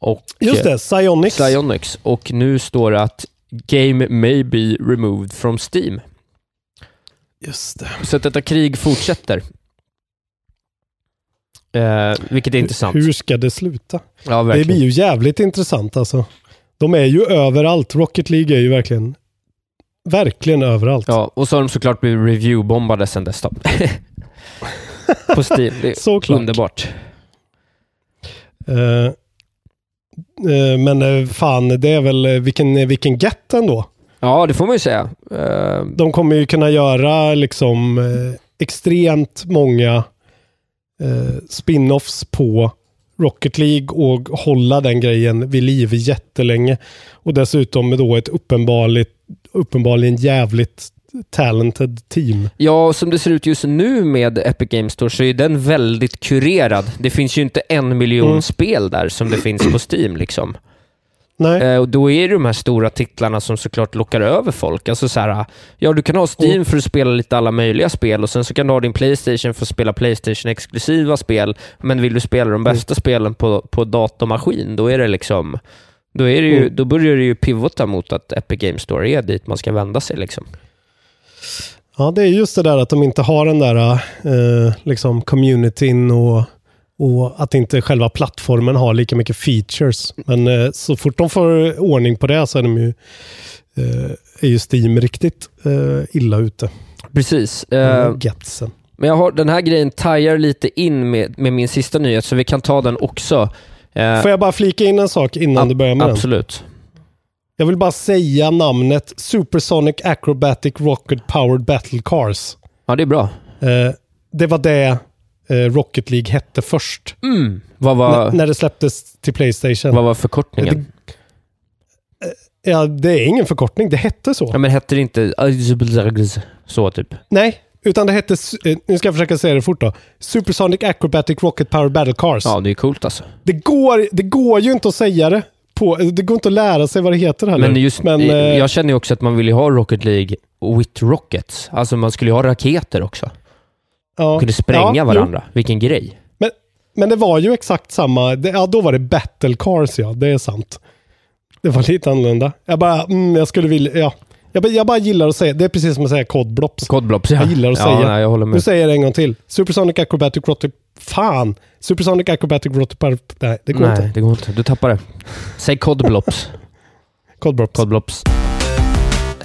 Och, Just det, Psyonix. Psyonix. Och nu står det att Game may be removed from Steam. Just det. Så att detta krig fortsätter. Eh, vilket är intressant. Hur ska det sluta? ja, Det blir ju jävligt intressant alltså. De är ju överallt. Rocket League är ju verkligen, verkligen överallt. Ja, och så har de såklart blivit review-bombade sen dess. På Steam. Det är Såklart. underbart. Eh, men eh, fan, det är väl vilken, vilken get ändå. Ja, det får man ju säga. De kommer ju kunna göra liksom extremt många eh, spin-offs på Rocket League och hålla den grejen vid liv jättelänge. Och dessutom med då ett uppenbarligt, uppenbarligen jävligt talented team. Ja, och som det ser ut just nu med Epic Games Store så är den väldigt kurerad. Det finns ju inte en miljon Mm. spel där som det finns på Steam liksom. Nej, Eh, och då är det de här stora titlarna som såklart lockar över folk. Alltså så här, ja du kan ha Steam Mm. för att spela lite alla möjliga spel och sen så kan du ha din Playstation för att spela Playstation-exklusiva spel. Men vill du spela de Mm. bästa spelen på, på datormaskin, då är det liksom då, är det ju, Mm. då börjar det ju pivota mot att Epic Games Store är dit man ska vända sig. Liksom. Ja, det är just det där att de inte har den där eh, liksom communityn och, och att inte själva plattformen har lika mycket features. Men eh, så fort de får ordning på det så är de ju, eh, är ju Steam riktigt eh, illa ute. Precis. Eh, Getsen. Men jag har, den här grejen tajar lite in med, med min sista nyhet, så vi kan ta den också. Eh, Får jag bara flika in en sak innan du börjar med den? Absolut. Jag vill bara säga namnet Supersonic Acrobatic Rocket Powered Battle Cars. Ja, det är bra. Eh, det var det Rocket League hette först. Mm. Vad, N- var, när det släpptes till Playstation. vad var förkortningen? Ja, det är ingen förkortning. Det hette så. Ja, men hette det inte så typ? Nej, utan det hette, eh, nu ska jag försöka säga det fort då. Supersonic Acrobatic Rocket Powered Battle Cars. Ja, det är coolt alltså. Det, går, det går ju inte att säga det. På, det går inte att lära sig vad det heter heller. Men just, Men, eh, jag känner ju också att man vill ju ha Rocket League with rockets. Alltså man skulle ju ha raketer också. Ja. Man kunde spränga Ja, varandra. Vilken grej. Men, men det var ju exakt samma. Det, ja, då var det Battle Cars, ja. Det är sant. Det var lite annorlunda. Jag bara, mm, jag skulle vilja, ja. Jag, bara- jag bara gillar att säga, det är precis som att säga Codblops. Codblops, ja. Jag gillar att ja, säga. Nej, jag håller Nu med. säger jag det en gång till. Supersonic Acrobatic Rocket... Fan! Supersonic Acrobatic Rocket... Nej, det går Nej, inte. det går inte. Du tappar det. Säg Codblops. Codblops. Codblops.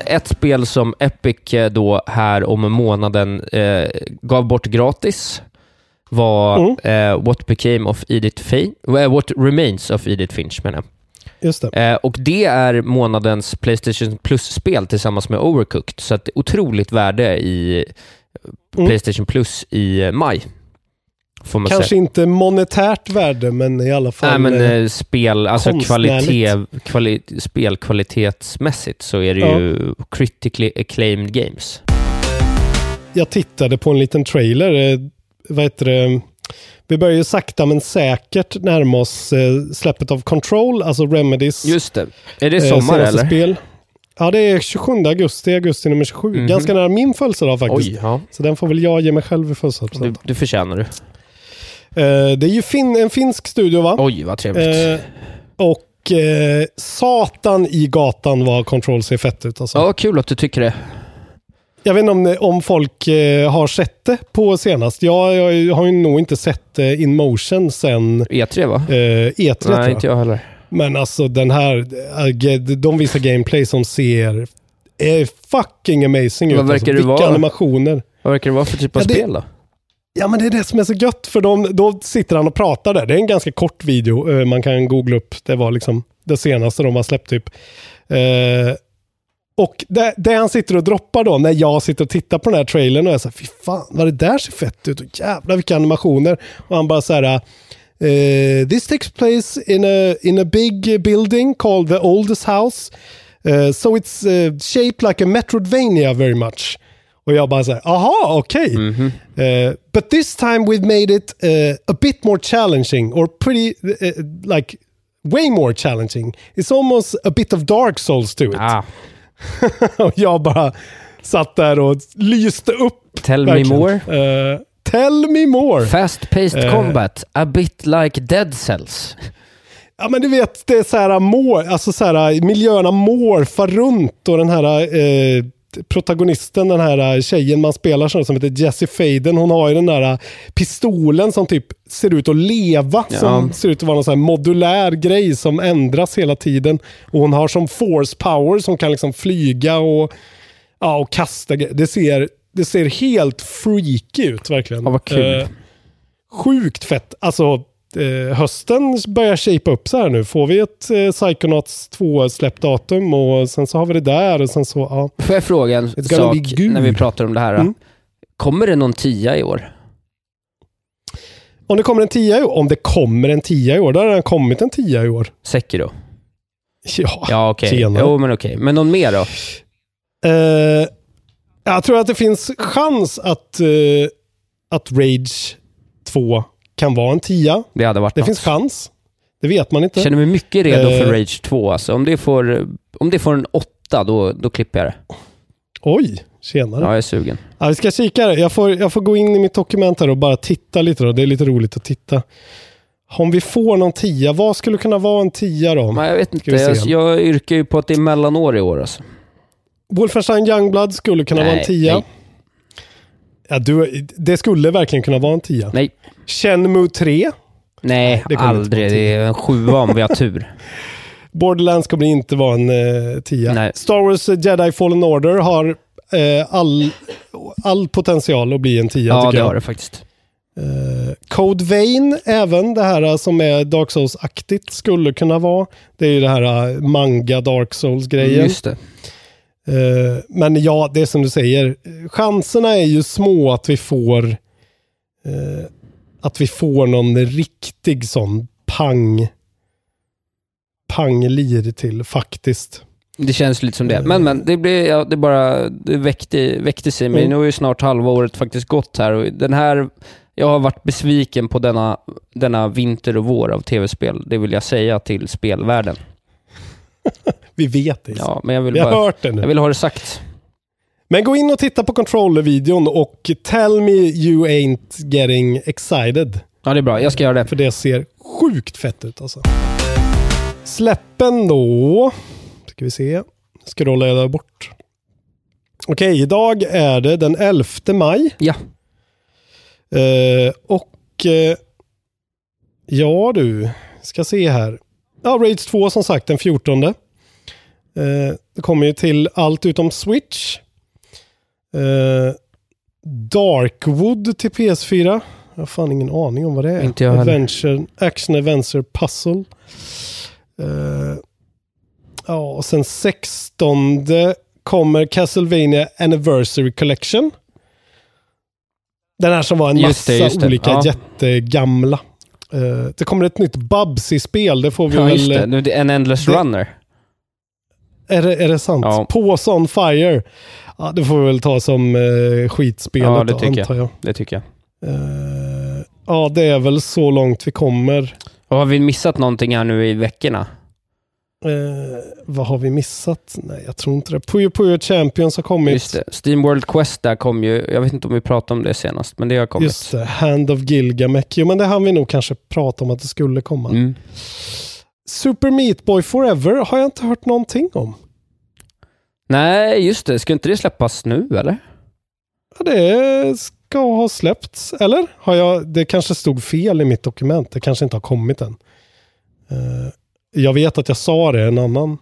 Ett spel som Epic eh, då här om månaden eh, gav bort gratis var Mm. eh, What Became of Edith Finch. Eh, What Remains of Edith Finch menar jag. Just det. Eh, och det är månadens Playstation Plus-spel tillsammans med Overcooked. Så att otroligt värde i Mm. Playstation Plus i eh, maj. Får man Kanske säga. inte monetärt värde, men i alla fall... Nej men eh, eh, spel, alltså kvalitet, kvali, spelkvalitetsmässigt så är det Ja. ju critically acclaimed games. Jag tittade på en liten trailer. Eh, vad heter det? Vi börjar ju sakta men säkert närma oss eh, släppet av Control, alltså Remedies Just det. Är det sommar eller? spel. Ja, det är 27 augusti, augusti nummer 27. Mhm. Ganska nära min födelsedag faktiskt. Oj, ja. Så den får väl jag ge mig själv i Du, födelsedagspresent. du förtjänar det. Eh, det är ju fin en finsk studio va? Oj, vad trevligt. Eh, och eh, satan i gatan vad Control ser fett ut. Alltså. ja, kul att du tycker det. Jag vet inte om, om folk har sett det på senast. Jag, jag har ju nog inte sett in motion sen E3 va? eh, E3 tror Nej, jag. inte jag heller. Men alltså den här, de visar gameplay som ser är fucking amazing Vad ut. alltså. Vilka vara? animationer. Vad verkar det vara för typ av Ja, det- spel då? Ja men det är det som är så gött för de, då sitter han och pratar där. Det är en ganska kort video. Eh, man kan googla upp. Det var liksom det senaste de har släppt typ. Eh, och det, det han sitter och droppar då när jag sitter och tittar på den här trailern och jag säger fy fan vad det där ser fett ut och jävlar vilka animationer. Och han bara så här eh, This takes place in a, in a big building called the oldest house. Uh, so it's uh, shaped like a Metroidvania very much. Och jag bara så här, aha, okej. Mhm. Eh, but this time we've made it eh, a bit more challenging or pretty, eh, like, way more challenging. It's almost a bit of dark souls to it. Ah, och jag bara satt där och lyste upp. tell verkligen. me more. Tell me more. Fast-paced Eh. combat, a bit like dead cells. Ja men du vet, det är så här mår, alltså så här, miljöerna morfar runt och den här protagonisten, den här tjejen man spelar som, heter Jessie Faden, hon har ju den där pistolen som typ ser ut att leva, Ja. som ser ut att vara någon så här modulär grej som ändras hela tiden. Och hon har som force power som kan liksom flyga och, ja, och kasta. Det ser, det ser helt freaky ut verkligen. Ja, vad kul. Eh, sjukt fett. Alltså, eh, hösten börjar shapea upp så här nu. Får vi ett eh, Psychonauts 2-släppdatum och sen så har vi det där och sen så, ja. Får jag fråga en sak när vi pratar om det här? Mm. Kommer det någon tia i år? Om det kommer en tia i år, om det kommer en tia i år, då har det kommit en tia i år. Sekiro? Ja, Ja, okej. tjena. Jo, men okej. Men någon mer då? Eh, jag tror att det finns chans att, eh, att Rage 2 kan vara en tia. Det hade varit Det något. finns chans. Det vet man inte. Jag känner mig mycket redo Eh. för Rage 2. Alltså. Om, det får, om det får en åtta, då, då klipper jag det. Oj, tjenare. Ja, jag är sugen. Ja, vi ska kika. Jag får, jag får gå in i mitt dokument här och bara titta lite. Då. Det är lite roligt att titta. Om vi får någon tia, vad skulle kunna vara en tia då? Men jag vet inte. Jag, jag yrkar ju på att det är mellanår i år. Alltså. Wolfenstein Youngblood skulle kunna vara en Nej, tia. nej. Ja, du, det skulle verkligen kunna vara en tia. Nej. Shenmue 3. Nej, det aldrig. Det är en sjua om vi har tur. Borderlands kommer inte vara en eh, tia. Nej. Star Wars Jedi Fallen Order har eh, all, all potential att bli en tia Ja, det jag. har det faktiskt. Eh, Code Vein, även det här eh, som är Dark Souls-aktigt, skulle kunna vara. Det är ju det här eh, manga Dark Souls-grejen. Just det. Eh, men ja, det är som du säger. Chanserna är ju små att vi får eh, att vi får någon riktig sån pang panglir till faktiskt. Det känns lite som det. Men, men, det blir, ja, det bara, det väckte, väckte sig mig. Mm. Nu har ju snart halva året faktiskt gått här och den här, jag har varit besviken på denna, denna vinter och vår av tv-spel. Det vill jag säga till spelvärlden. Vi vet det. Ja, men jag vill vi har bara, hört det nu. jag vill ha det sagt. Men gå in och titta på controller-videon och tell me you ain't getting excited. Ja, det är bra. Jag ska göra det. För det ser sjukt fett ut alltså. Släppen då. Ska vi se. Scrollar jag där bort. Okej, idag är det den 11 maj. Ja. Eh, och eh, ja du, ska se här. Ja, Raids 2 som sagt den 14. Eh, det kommer ju till allt utom Switch. Eh, Darkwood till PS4. Jag har fan ingen aning om vad det är. Inte jag. Adventure, Action Adventure Puzzle. Eh, ja, och sen 16 kommer Castlevania Anniversary Collection. Den här som var en Just massa det, det. olika Ja. jättegamla. Eh, det kommer ett nytt Bubsy-spel. Det får vi Ja, väl... just det. Nu, det är en Endless det- Runner. Är det, är det sant? Ja. Pause on fire. Ja, det får vi väl ta som eh, skitspelet Ja, det då, tycker antar jag. Det tycker jag. Eh, ja, det är väl så långt vi kommer. Och har vi missat någonting här nu i veckorna? Eh, vad har vi missat? Nej, jag tror inte det. Puyo Puyo Champions har kommit. Just det. Steam World Quest där kom ju, jag vet inte om vi pratade om det senast, men det har kommit. Just det, Hand of Gilgamesh. Jo, men det hann vi nog kanske prata om att det skulle komma. Mm. Super Meat Boy Forever har jag inte hört någonting om. Nej, just det. Ska inte det släppas nu, eller? Ja, det ska ha släppts, eller? Har jag, det kanske stod fel i mitt dokument. Det kanske inte har kommit än. Eh, jag vet att jag sa det en annan.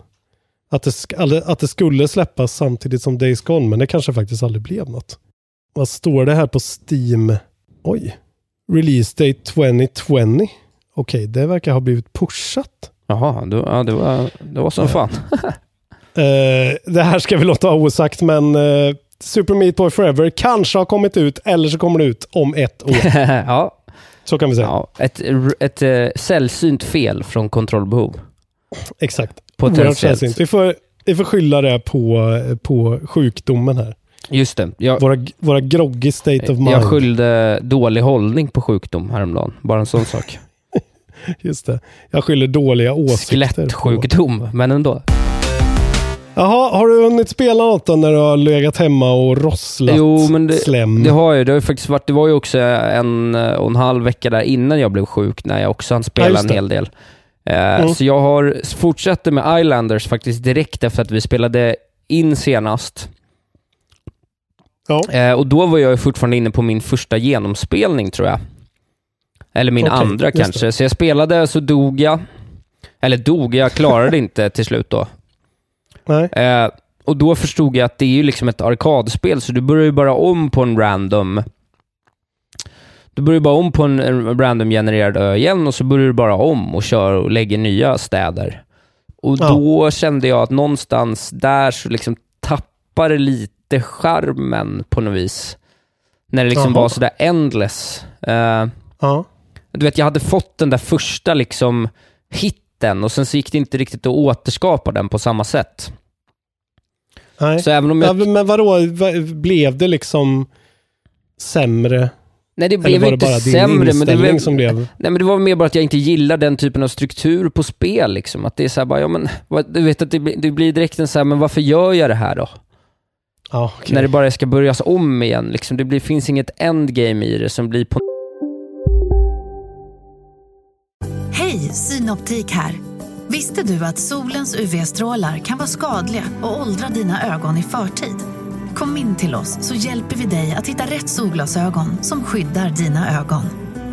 Att det, att det skulle släppas samtidigt som Days Gone, men det kanske faktiskt aldrig blev något. Vad står det här på Steam? Oj. Release date 2020. Okej, det verkar ha blivit pushat. Jaha, då, ja, det, var, det var som fan. Eh, det här ska vi låta vara osagt, men eh, Super Meat Boy Forever kanske har kommit ut, eller så kommer det ut om ett år. ja, Så kan vi säga. ja, ett, ett, ett sällsynt fel från kontrollbehov. Exakt. Potentiellt. Oerhört sällsynt. Vi får, vi får skylla det på, på sjukdomen här. Just det. Jag, Våra, våra groggy state of mind. jag skyllde dålig hållning på sjukdom häromdagen. Bara en sån sak. Just det. Jag skyller dåliga åsikter. Skelettsjukdom, men ändå. Jaha, har du hunnit spela något då när du har legat hemma och rosslat Jo, men det, slem? det har ju. Det har faktiskt varit, det var ju också en eh, och en halv vecka där innan jag blev sjuk, när jag också hann Ja, spela just en det. hel del. Eh, Mm. Så jag har fortsatte med Islanders faktiskt direkt efter att vi spelade in senast. Ja. Eh, och då var jag fortfarande inne på min första genomspelning, tror jag. Eller min Okej, andra kanske. Så jag spelade, så dog jag. Eller dog, jag klarade inte till slut då. Nej. Eh, och då förstod jag att det är ju liksom ett arkadspel, så du börjar ju bara om på en random... Du börjar bara om på en, en random-genererad ö igen och så börjar du bara om och kör och lägger nya städer. Och Ja. då kände jag att någonstans där så liksom tappar det lite charmen på något vis. När det liksom Jaha. var sådär endless. Eh, Ja. du vet, jag hade fått den där första liksom hitten och sen så gick det inte riktigt att återskapa den på samma sätt. Nej. Så även om Ja, jag... men vadå, Va- blev det liksom sämre? Nej, det Eller blev det inte din sämre, men det, blev, som blev... nej, men det var mer bara att jag inte gillar den typen av struktur på spel. Liksom. Att det är så här bara, ja men, du vet att det, blir- det blir direkt en så här, men varför gör jag det här då? Ja, okej. När det bara ska börjas om igen. Liksom. Det blir, finns inget endgame i det som blir på... Synoptik här. Visste du att solens UV-strålar kan vara skadliga och åldra dina ögon i förtid? Kom in till oss så hjälper vi dig att hitta rätt solglasögon som skyddar dina ögon.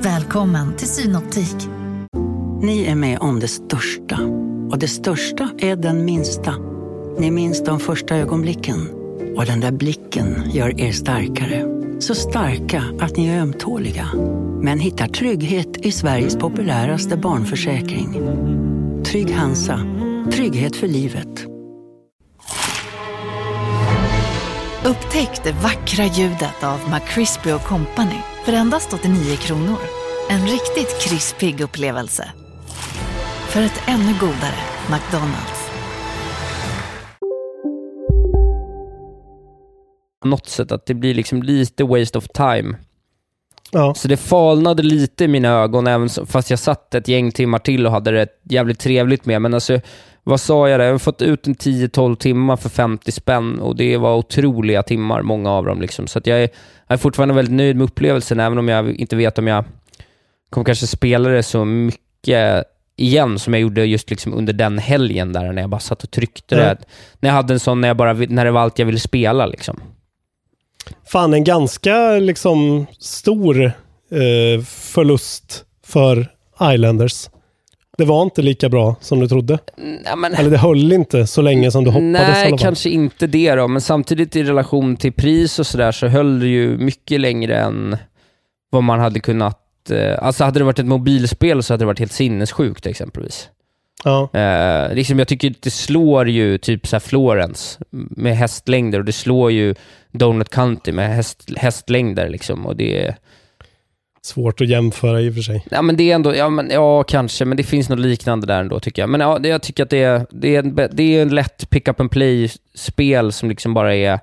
Välkommen till Synoptik. Ni är med om det största. Och det största är den minsta. Ni minns de första ögonblicken. Och den där blicken gör er starkare. Så starka att ni är ömtåliga. Men hittar trygghet i Sveriges populäraste barnförsäkring. Trygg Hansa. Trygghet för livet. Upptäck det vackra ljudet av McCrispy Company för endast 89 kronor. En riktigt krispig upplevelse. För ett ännu godare McDonalds. något sätt att det blir liksom lite waste of time. Ja. Så det falnade lite i mina ögon, även fast jag satt ett gäng timmar till och hade det jävligt trevligt med. Men alltså, vad sa jag där? Jag har fått ut en 10-12 timmar för 50 spänn och det var otroliga timmar, många av dem. Liksom. Så jag, är, jag är fortfarande väldigt nöjd med upplevelsen, även om jag inte vet om jag kommer kanske spela det så mycket igen som jag gjorde just liksom under den helgen där när jag bara satt och tryckte Ja. det. När jag hade en sån när, jag bara, när det var allt jag ville spela. Liksom. Fan, en ganska liksom stor eh, förlust för Islanders. Det var inte lika bra som du trodde. Nej, men... Eller det höll inte så länge som du hoppades i Nej, alla fall. kanske inte det då, men samtidigt i relation till pris och sådär så höll det ju mycket längre än vad man hade kunnat... Eh, alltså hade det varit ett mobilspel så hade det varit helt sinnessjukt exempelvis. Ja. Eh, liksom jag tycker det slår ju typ så här Florence med hästlängder och det slår ju Donut County med häst, hästlängder liksom och det är... Svårt att jämföra i och för sig. Ja men det är ändå, ja, men, ja kanske, men det finns något liknande där ändå tycker jag. Men ja, det, jag tycker att det är, det är, en, det är en lätt pick up and play-spel som liksom bara är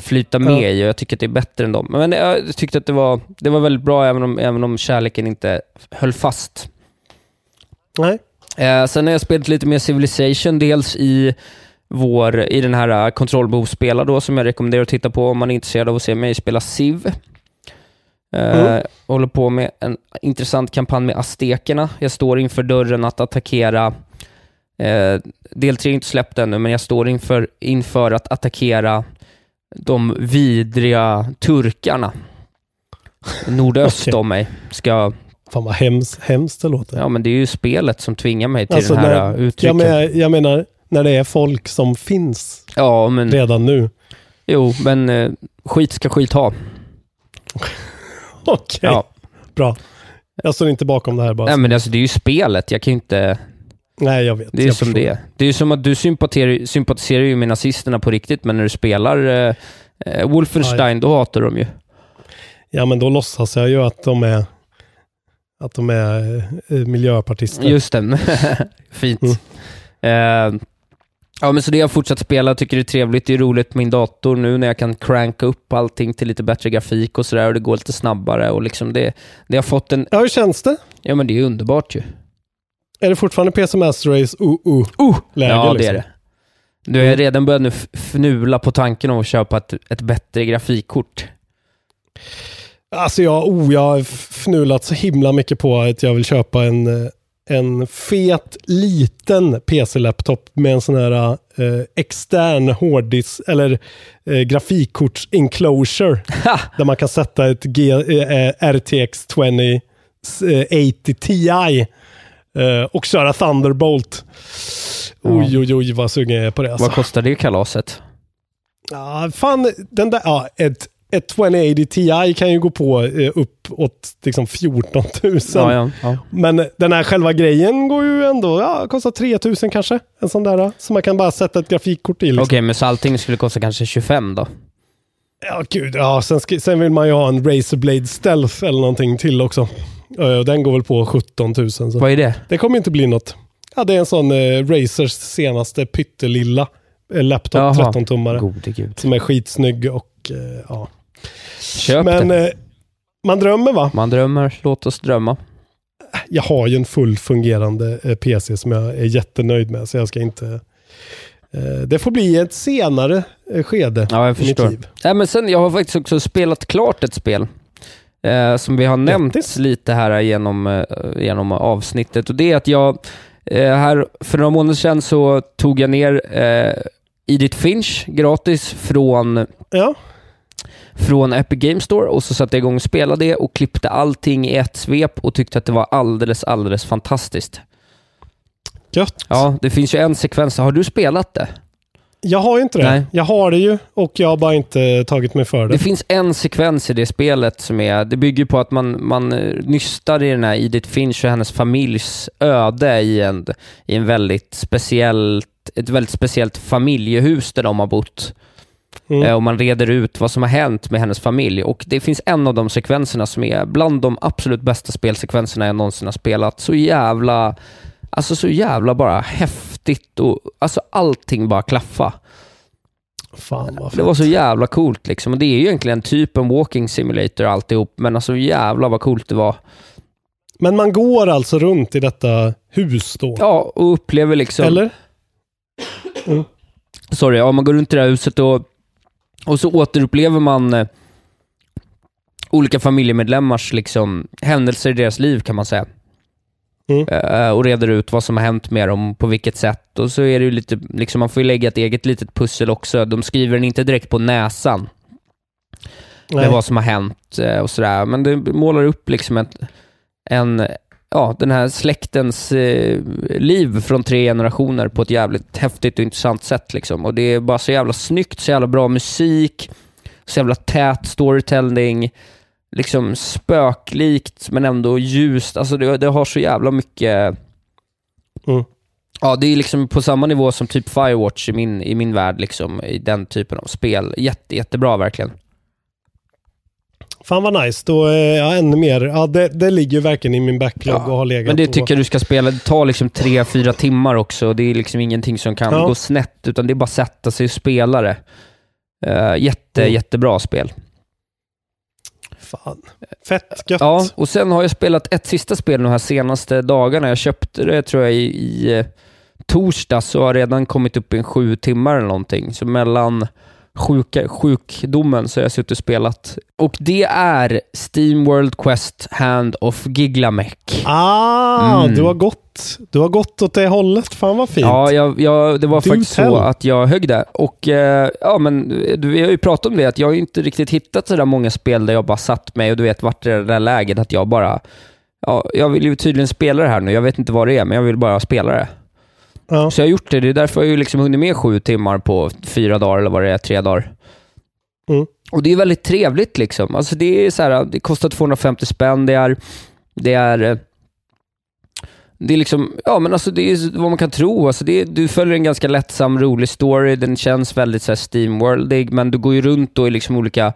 flyta med Ja. i och jag tycker att det är bättre än dem. Men jag tyckte att det var, det var väldigt bra även om, även om kärleken inte höll fast. Nej. Eh, sen har jag spelat lite mer Civilization, dels i vår, i den här uh, kontrollbehovsspela då, som jag rekommenderar att titta på om man är intresserad av att se mig spela Civ. Eh, Mm. Håller på med en intressant kampanj med aztekerna. Jag står inför dörren att attackera, eh, del 3 är inte släppt ännu, men jag står inför, inför att attackera de vidriga turkarna. Nordöst Okej. om mig. Ska, Fan vad hems, hemskt det låter. ja men det är ju spelet som tvingar mig till Alltså, den här när- uh, uttrycken. jag, men, jag menar, när det är folk som finns Ja, men redan nu. jo, men eh, skit ska skit ha. Okej, Ja. bra. Jag står inte bakom det här bara. Nej, men alltså, det är ju spelet. Jag kan ju inte... Nej, jag vet. Det är jag som förstår. det. Det är som att du sympatiserar, sympatiserar ju med nazisterna på riktigt, men när du spelar eh, eh, Wolfenstein, då hatar de ju. Ja, men då låtsas jag ju att de är, att de är eh, miljöpartister. Just det. Fint. Mm. Eh, Ja, men så det har jag fortsatt spela, tycker det är trevligt, det är roligt med min dator nu när jag kan cranka upp allting till lite bättre grafik och sådär och det går lite snabbare och liksom det, det har fått en... Ja, hur känns det? Ja, men det är underbart ju. Är det fortfarande PC Master Race uh, uh, uh. läge? Ja, det liksom? är det. Du har redan börjat nu fnula på tanken om att köpa ett, ett bättre grafikkort. Alltså jag, oh, jag har fnulat så himla mycket på att jag vill köpa en, eh, en fet liten PC-laptop med en sån här eh, extern hårddisk eller eh, grafikkorts-enclosure. där man kan sätta ett G, eh, RTX 2080 Ti eh, och köra Thunderbolt. Oj, oj, oj vad sugen jag är på det. Alltså. Vad kostar det kalaset? Ja, fan, den där, ja, ett, ett 2080 Ti kan ju gå på eh, upp åt liksom 14 000. Ja, ja, ja. Men den här själva grejen går ju ändå, ja, kostar 3 000 kanske. En sån där, som man kan bara sätta ett grafikkort i. Liksom. Okej, men så allting skulle kosta kanske 25 då? Ja, gud, ja, sen, sen vill man ju ha en Razorblade Stealth eller någonting till också. Eh, den går väl på 17 000. Så. Vad är det? Det kommer inte bli något. Ja, det är en sån eh, Razers senaste pyttelilla eh, laptop, Jaha. 13-tummare. Gode gud. Som är skitsnygg och eh, ja. Köp Men det. eh, man drömmer va? Man drömmer, låt oss drömma. Jag har ju en full fungerande eh, PC som jag är jättenöjd med, så jag ska inte... Eh, det får bli ett senare skede Ja, jag i mitt förstår. liv. Nej, men sen, jag har faktiskt också spelat klart ett spel. Eh, som vi har nämnt lite här genom, eh, genom avsnittet. Och det är att jag, eh, här för några månader sedan så tog jag ner eh, Edith Finch gratis från, Ja. Från Epic Game Store och så satte jag igång och spelade det och klippte allting i ett svep och tyckte att det var alldeles, alldeles fantastiskt. Gött. Ja, det finns ju en sekvens. Har du spelat det? Jag har ju inte det. Nej. Jag har det ju och jag har bara inte tagit mig för det. Det finns en sekvens i det spelet som är, det bygger på att man, man eh, nystar i den här Edith Finch och hennes familjs öde i en, i en väldigt speciellt, ett väldigt speciellt familjehus där de har bott. Mm. Eh, Och man reder ut vad som har hänt med hennes familj. Och det finns en av de sekvenserna som är bland de absolut bästa spelsekvenserna jag någonsin har spelat. Så jävla, alltså så jävla bara häftigt och alltså allting bara klaffa. Fan vad Det var så jävla coolt liksom. Och det är ju egentligen typ en walking simulator alltihop, men alltså jävla vad coolt det var. Men man går alltså runt i detta hus då? Ja, och upplever liksom... Eller? Sorry, ja, man går runt i det här huset och, och så återupplever man eh, olika familjemedlemmars liksom, händelser i deras liv kan man säga. Eh, och reder ut vad som har hänt med dem, på vilket sätt. Och så är det ju lite, liksom, man får ju lägga ett eget litet pussel också. De skriver den inte direkt på näsan. Nej. Med vad som har hänt eh, och sådär. Men det målar upp liksom ett, en, ja, den här släktens eh, liv från tre generationer på ett jävligt häftigt och intressant sätt. Liksom. Och det är bara så jävla snyggt, så jävla bra musik, så jävla tät storytelling, liksom spöklikt men ändå ljust. Alltså det, det har så jävla mycket... Mm. Ja, det är liksom på samma nivå som typ Firewatch i min, i min värld, liksom, i den typen av spel. Jätte, jättebra verkligen. Fan vad nice. Då är jag ännu mer. Ja, det, det ligger ju verkligen i min backlog och har legat Men det och- tycker jag du ska spela. Det tar liksom tre, fyra timmar också. Det är liksom ingenting som kan Ja. gå snett, utan det är bara att sätta sig och spela det. Eh, jätte, Mm. jättebra spel. Fan. Fett gött. Ja, och sen har jag spelat ett sista spel de här senaste dagarna. Jag köpte det tror jag i, i eh, torsdags så har redan kommit upp i en sju timmar eller någonting. Så mellan sjuka, sjukdomen så har jag suttit och spelat. Och det är Steam World Quest Hand of Giglamech. Ah, Mm. du har gått. Du har gått åt det hållet. Fan vad fint. Ja, jag, jag, det var Do faktiskt tell. så att jag högg det. Och eh, ja, men du, vi har ju pratat om det, att jag har ju inte riktigt hittat så där många spel där jag bara satt mig och du vet, vart i det där läget att jag bara, ja, jag vill ju tydligen spela det här nu. Jag vet inte vad det är, men jag vill bara spela det. Ja. Så jag har gjort det. Det är därför jag har liksom hunnit med sju timmar på fyra dagar, eller vad det är, tre dagar. Mm. Och det är väldigt trevligt liksom. Alltså det är så här, det kostar 250 spänn, det är, det är eh, det är liksom, ja men alltså det är vad man kan tro. Alltså det är, du följer en ganska lättsam, rolig story. Den känns väldigt så här Steamworldig, men du går ju runt då i liksom olika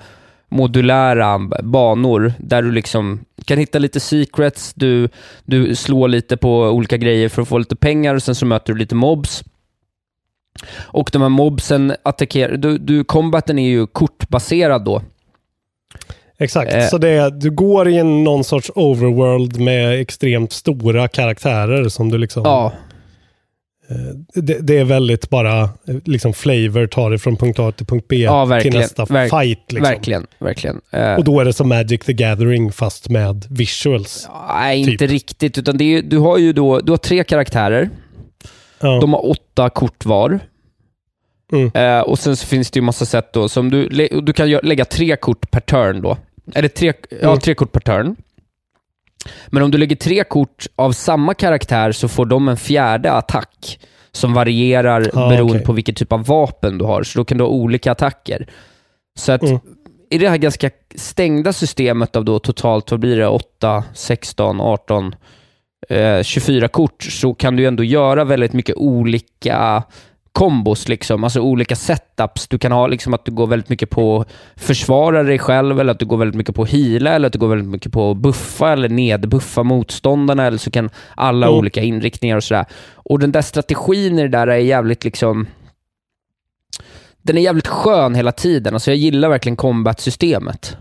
modulära banor där du liksom kan hitta lite secrets, du, du slår lite på olika grejer för att få lite pengar och sen så möter du lite mobs. Och de här mobsen attackerar... Du, du, combaten är ju kortbaserad då. Exakt, Eh. så det är, du går i en någon sorts overworld med extremt stora karaktärer som du liksom... Ja, Det, det är väldigt bara eh, liksom flavor, tar det från punkt A till punkt B ja till nästa Verk- fight. Liksom. Verkligen, verkligen. Eh, Och då är det som Magic the Gathering fast med visuals. nej, typ. inte riktigt. Utan är, du har ju då du har tre karaktärer. Ja. De har åtta kort var. Mm. Eh, och sen så finns det ju massa sätt då som du, du kan lägga tre kort per turn då. Eller tre, ja, Mm. tre kort per turn. Men om du lägger tre kort av samma karaktär så får de en fjärde attack som varierar Ah, beroende okej. på vilket typ av vapen du har. Så då kan du ha olika attacker. Så att Mm. i det här ganska stängda systemet av då totalt, vad blir det, 8, 16, 18, eh, 24 kort, så kan du ändå göra väldigt mycket olika kombos, liksom. alltså olika setups. Du kan ha liksom att du går väldigt mycket på att försvara dig själv, eller att du går väldigt mycket på att heala, eller att du går väldigt mycket på att buffa eller nedbuffa motståndarna, eller så kan alla Mm. olika inriktningar och sådär. Och den där strategin i det där är jävligt liksom den är jävligt skön hela tiden. Alltså jag gillar verkligen combat-systemet.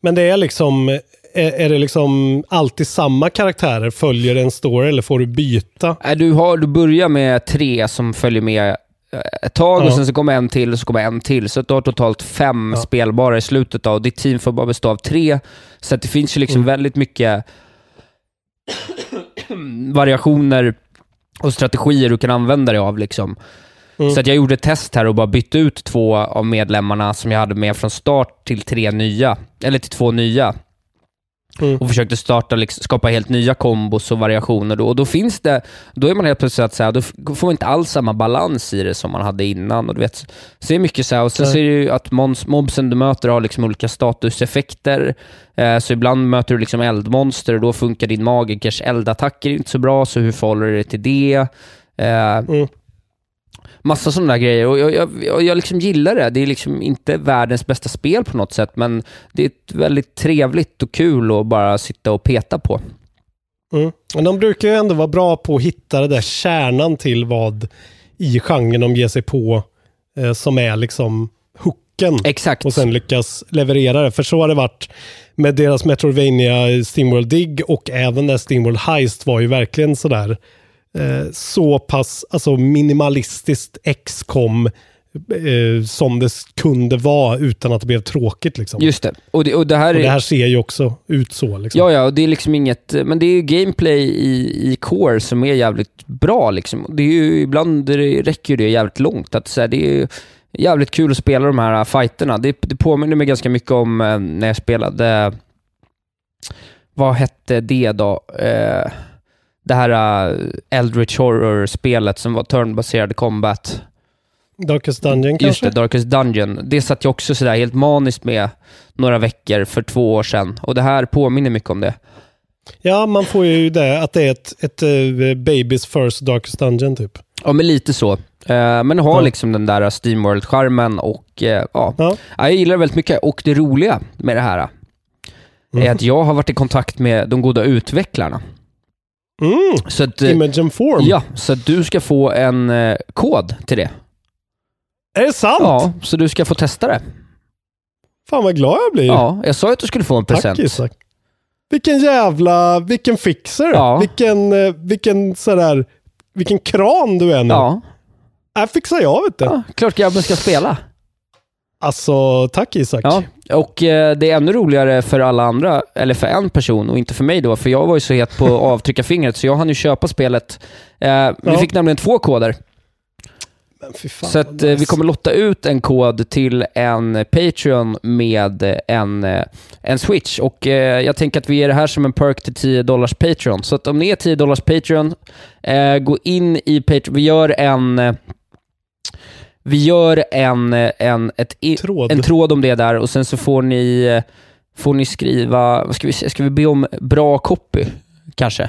Men det är liksom, är, det liksom alltid samma karaktärer? Följer en story eller får du byta? Äh, Du, har, du börjar med tre som följer med eh, ett tag och Ja. sen så kommer en till och så kommer en till. Så att du har totalt fem Ja. spelbara i slutet och ditt team får bara bestå av tre. Så att det finns ju liksom Mm. väldigt mycket variationer och strategier du kan använda dig av. Liksom. Mm. Så att jag gjorde ett test här och bara bytte ut två av medlemmarna som jag hade med från start till tre nya, eller till två nya. Mm. Och försökte starta, liksom, skapa helt nya kombos och variationer. Då. Och då finns det, då är man helt plötsligt att så här, då får man inte alls samma balans i det som man hade innan. Och du vet, så det är mycket så här, och sen Nej. så är det ju att mons, mobsen du möter har liksom olika statuseffekter. Eh, så ibland möter du liksom eldmonster och då funkar din magikers eldattacker inte så bra, så hur förhåller du dig till det? Eh, Mm. Massa sådana där grejer och jag, jag, jag, liksom gillar det. Det är liksom inte världens bästa spel på något sätt, men det är väldigt trevligt och kul att bara sitta och peta på. Mm. Men de brukar ju ändå vara bra på att hitta det där kärnan till vad i genren de ger sig på eh, som är liksom hooken. Exakt. Och sen lyckas leverera det. För så har det varit med deras Metroidvania Steamworld Dig och även där Steamworld Heist var ju verkligen sådär eh, så pass alltså minimalistiskt XCOM eh, som det kunde vara utan att det blev tråkigt. Liksom. Just det. Och det, och det här och det här ser ju också ut så. Liksom. Ja, ja, och det är liksom inget, men det är ju gameplay i, i core som är jävligt bra liksom. Det är ju, ibland räcker det jävligt långt. Att, så här, det är ju jävligt kul att spela de här fighterna. Det, det påminner mig ganska mycket om eh, när jag spelade, vad hette det då? Eh, det här uh, Eldritch Horror-spelet som var turnbaserad combat. Darkest Dungeon Just kanske? det, Darkest Dungeon. Det satt jag också sådär helt maniskt med några veckor för två år sedan. Och det här påminner mycket om det. Ja, man får ju det, att det är ett, ett uh, Babys First Darkest Dungeon typ. Ja, men lite så. Eh, men har Ja. liksom den där Steamworld-charmen och ja. Ja. ja, jag gillar det väldigt mycket. Och det roliga med det här Mm. är att jag har varit i kontakt med de goda utvecklarna. Mm. Så att, eh, Imogen Form. ja, så att du ska få en eh, kod till det. Är det sant? Ja, så du ska få testa det. Fan vad glad jag blir. Ja, jag sa att du skulle få en Tack present. Isak. Vilken jävla, vilken fixer. Ja. Vilken, eh, vilken sådär, vilken kran du är nu. Ja, Här fixar jag vet du. ja, klart grabben ska spela. Alltså, tack Isak. Ja, och eh, det är ännu roligare för alla andra, eller för en person och inte för mig då, för jag var ju så het på att avtrycka fingret så jag hann ju köpa spelet. Eh, Vi Ja. fick nämligen två koder. Fan, Så att, eh, vi kommer lotta ut en kod till en Patreon med en, eh, en Switch. Och eh, jag tänker att vi ger det här som en perk till 10 dollars Patreon. Så att om ni är 10 dollars Patreon, eh, gå in i Patreon. Vi gör en... Vi gör en, en, ett, i- Tråd. en tråd om det där och sen så får ni, får ni skriva, vad ska vi ska vi be om bra copy? Kanske?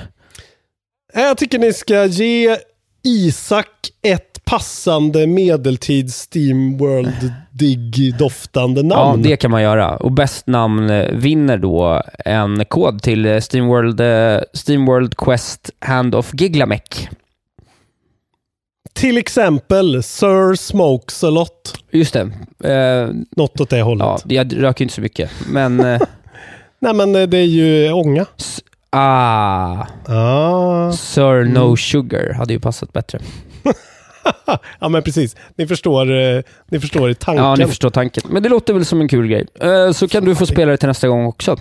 Eh, Jag tycker ni ska ge Isak ett passande medeltids Steamworld Dig-doftande namn. Ja, det kan man göra. Och bäst namn eh, vinner då en kod till eh, Steamworld, Steamworld Quest Hand of Giglamech. Till exempel Sir Smokes a lot. Just det. Eh, Något åt det hållet. ja, jag röker inte så mycket, men... Eh, Nej men eh, det är ju ånga. ah, Ah. Sir No Sugar hade ju passat bättre. Ja men precis. Ni förstår, eh, ni förstår i tanken. Ja, ni förstår tanken. Men det låter väl som en kul grej. Eh, så kan du få spela det till nästa gång också.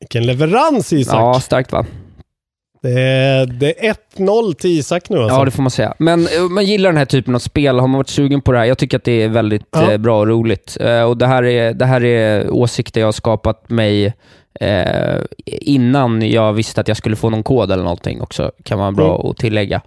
Vilken leverans Isak. Ja, starkt va? Det är, det är 1-0 till Isak nu alltså. Ja, det får man säga. Men eh, man gillar den här typen av spel. Har man varit sugen på det här? Jag tycker att det är väldigt Ja. eh, bra och roligt. Eh, och det här, är, det här är åsikter jag har skapat mig eh, innan jag visste att jag skulle få någon kod eller någonting också, kan vara bra Mm. att tillägga.